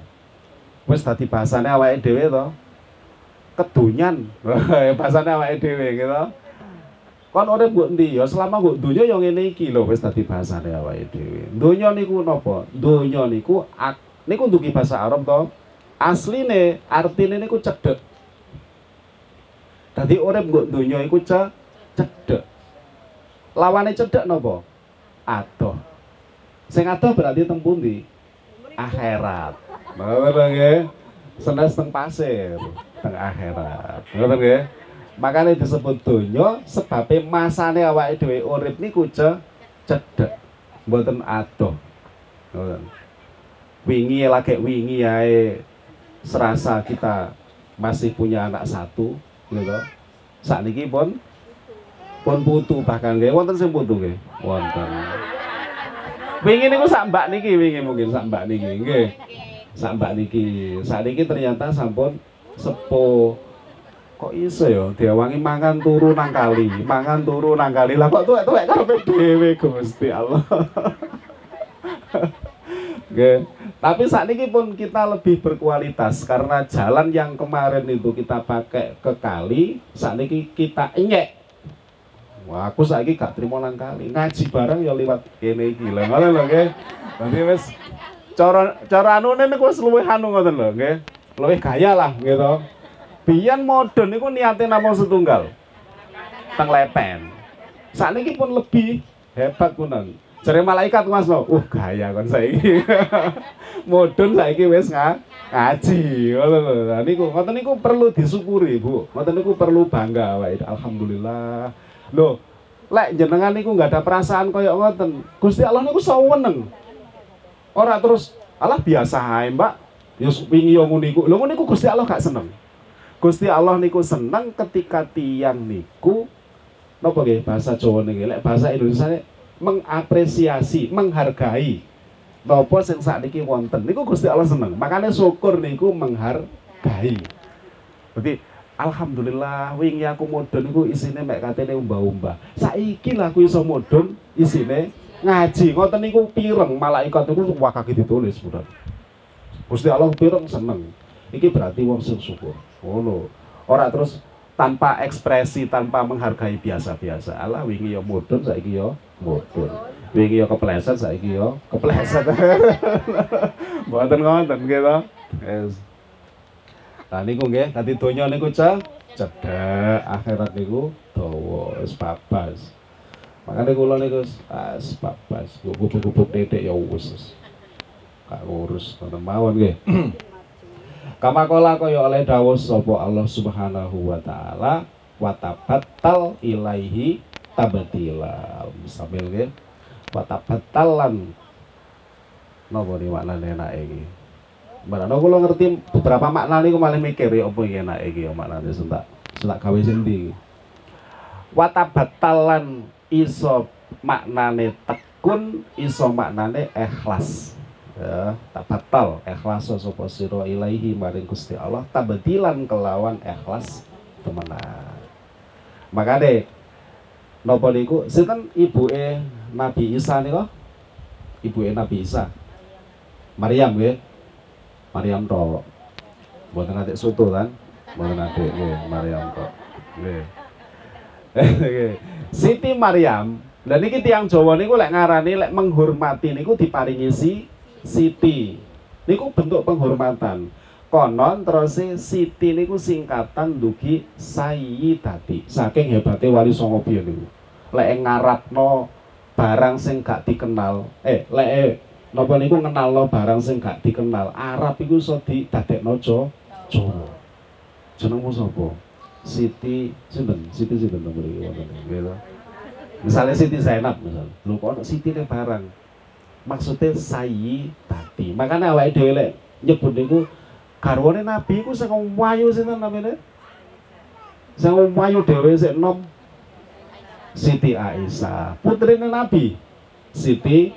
wis dadi bahasane awake dhewe to? Kedunyan. Bahasane awake dhewe gitu kon urip mbok ndi ya selama mbok donya ya ngene iki lho wis dadi bahasane awake dhewe. Niku napa? Donya niku niku ndugi bahasa Arab to? Asline artine niku cedhek. Dadi urip mbok donya iku cedhek. Lawane cedhek napa? Adoh sing adoh berarti teng pundi akhirat Bapak nggih senes teng pasir teng akhirat. Ngoten nggih. Makanya disebut donya sebabnya masane awake dhewe urip niku cedhek. Mboten adoh. Ngoten. Wingi lagi wingi yae serasa kita masih punya anak satu gitu. Saat niki pun pun putu bahkan nggih wonten sing putu nggih. Wonten. Wingi niku sak mbak niki wingi mungkin sak mbak niki nggih. Sak mbak niki. Saat niki ternyata sampun sepo kok iso ya diawangi mangan turu nang kali mangan turu nang kali lah kok tuwek-tuwek karepe dhewe Gusti Allah Oke. Tapi saat ini pun kita lebih berkualitas karena jalan yang kemarin itu kita pakai ke kali, saat ini kita enyek. Wah, aku saat ini gak terima nang kali. Ngaji bareng ya lewat kene iki. Lho. Ngono lho nggih. Dadi wis cara cara anune niku wis luwih anu ngoten lho nggih. Luwih gaya lah gitu. Biyen modern niku niate namung setunggal. Teng lepen. Sakniki pun lebih hebat kunan jare malaikat Mas lo uh gaya kon saiki. Modern saiki wis ngaji ngono lho. Niku ngoten niku perlu disyukuri Bu. Ngoten niku perlu bangga wae alhamdulillah lho lek jenengan niku nggak ada perasaan koyok ngoten. Gusti Allah niku saweneng ora terus Allah biasa ae Mbak. Ya wingi ngono niku ngono niku Gusti Allah gak seneng. Gusti Allah niku seneng ketika tiang niku napa nggih bahasa Jawa niki? Lek bahasa Indonesia mengapresiasi menghargai napa sing sakniki wonten. Niku Gusti Allah seneng. Makanya syukur niku menghargai. Berarti Alhamdulillah wingi aku modon iku isine mek katene umbah-umbah. Saiki lah aku iso modon isine ngaji. Ngoten niku pireng malaikat niku wakake ditulis, Bro. Gusti Allah pireng seneng. Iki berarti wong sing syukur. Ngono. Ora terus tanpa ekspresi, tanpa menghargai biasa-biasa. Allah wingi yo modon saiki yo modon. Wingi yo kepleset saiki yo kepleset. Mboten ngoten gitu. Yes. Lah niku nggih, dadi donya niku cedhek, akhirat niku dawa, wis babas. Makane kula niku wis babas, gubuk-gubuk titik ya wis. Gak ngurus ngoten mawon nggih. Kama kala kaya oleh dawuh sapa Allah Subhanahu wa taala wa tabattal ilaihi tabatila. Sambil nggih. Wa tabattalan napa ni maknane enak iki? Barang kula ngerti beberapa makna niku malah mikir ya apa iki enak iki ya maknane sentak sentak gawe sendi. Watabatalan iso maknane tekun, iso maknane ikhlas. Ya, tak batal ikhlas sapa sira ilaihi maring Gusti Allah tabdilan kelawan ikhlas temenan. Makane napa niku sinten ibuke Nabi Isa nika? Ibuke Nabi Isa. Maryam nggih. Maryam tok. Mboten atik soto kan? Atik nggih, Maryam tok. Siti Maryam, dan ini tiang Jawa niku lek ngarani lek menghormati niku diparingi si Siti. Niku bentuk penghormatan. Konon terus Siti niku singkatan dugi Sayyidati. Saking hebatnya wali songo biyen niku. Lek ngarapno barang sing gak dikenal, eh lek Napa niku ngenalno barang sing gak dikenal. Arab iku iso didadekno Jawa. Jenengmu sapa? Siti sinten? Siti sinten to mriki wonten. Misalnya Siti Zainab misal. Lho kok Siti ne barang. Maksudnya sayi tadi. Makanya awake dhewe lek nyebut niku garwane Nabi iku sing wayu sinten namine? Sing wayu dhewe sik nom Siti Aisyah, putrine Nabi. Siti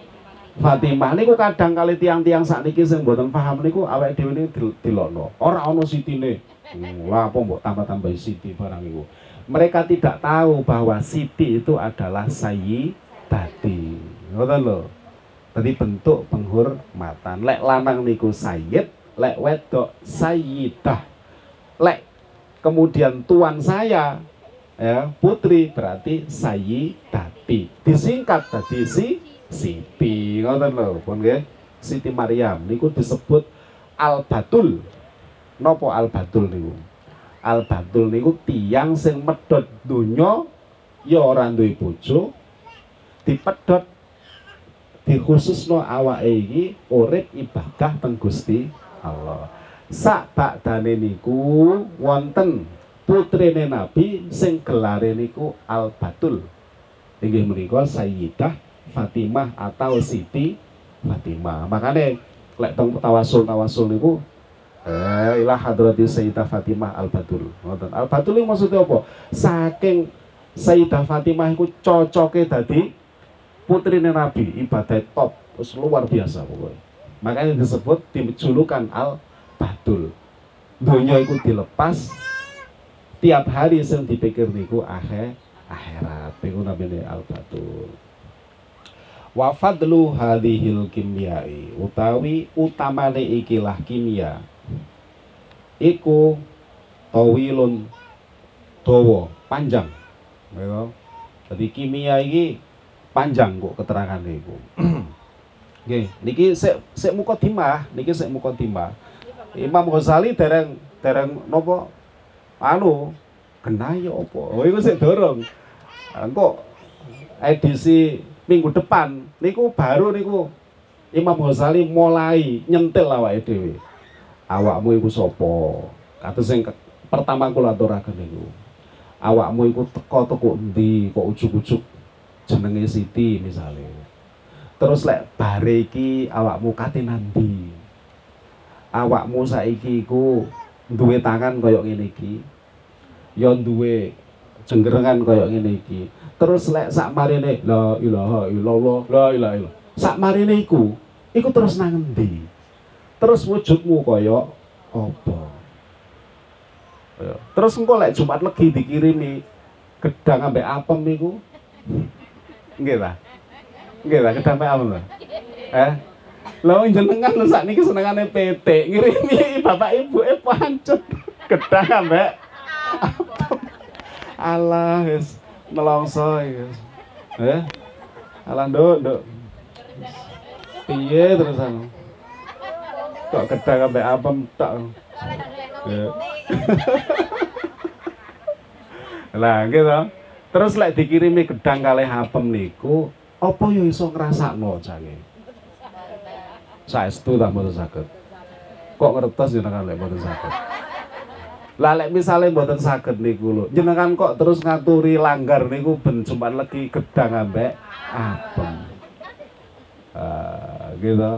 Fatimah niku kadang kali tiang-tiang saat niki sing mboten paham niku awake dhewe niku dilokno. Ora ana sitine. Hmm, lah apa mbok tambah-tambah siti barang iku. Mereka tidak tahu bahwa siti itu adalah sayyidati. Ngoten lho. Tadi bentuk penghormatan. Lek lanang niku sayyid, lek wedok sayyidah. Lek kemudian tuan saya ya putri berarti sayyidati. Disingkat tadi si Siti ngoten lho pun nggih. Siti Maryam niku disebut Al Batul nopo Al Batul niku? Al Batul niku tiang sing medhot donya ya ora duwe bojo dipedhot dikhususno awake iki urip ibadah teng Gusti Allah. Sak bakdane niku wonten putrine Nabi sing gelare niku Al Batul inggih menika Sayyidah Fatimah atau Siti Fatimah. Makanya lek teng tawasul tawasul niku eh ilah hadrati Sayyidah Fatimah Al Batul. Ngoten. Al Batul ini maksudnya apa? Saking Sayyidah Fatimah iku cocoke dadi putrine Nabi, ibadah top, terus luar biasa pokoknya. Makanya disebut dijulukan Al Batul. Dunia itu dilepas tiap hari sing dipikir niku akhir akhirat. Niku namanya Al Batul wa fadlu hadhil kimyai utawi utamane ikilah kimia. Iku tawilun dawa panjang. Ya jadi kimia iki panjang kok keterangan iku. Oke, niki sik sik mukadimah, niki sik mukadimah. Imam Ghazali dereng dereng nopo? Anu genah ya apa? Oh iku sik dorong. Engko edisi minggu depan niku baru niku Imam Ghazali mulai nyentil awake dhewe. Awakmu iku sapa? Kados sing pertama kula aturaken niku. Awakmu iku teko teko endi kok ujug-ujug jenenge Siti misalnya terus lek bare iki awakmu kate nandi? Awakmu saiki iku duwe tangan kaya ngene iki. Ya duwe jenggerengan kaya ngene iki terus lek sak marine la ilaha illallah la ilaha illallah sak marine iku iku terus nang endi terus wujudmu kaya apa. Terus engko lek Jumat Legi dikirimi gedang ambek apem niku. Nggih ta? Nggih ta gedang ambek apem ta? Eh? Lah jenengan lho sakniki senengane PT, ngirimi bapak ibu e pancut gedang ambek. Alah wis nelongso iki. Eh? Alah nduk, nduk. Piye terusan? Kok gedang ambek apem tak. Ya. lah gitu terus lek dikirimi gedang kalih apem niku apa yo iso ngrasakno jange saestu tak mboten saged kok ngertos jenengan lek mboten saged lah lek misale mboten saged niku lho jenengan kok terus ngaturi langgar niku ben Jumat legi gedang ambek apem ah gitu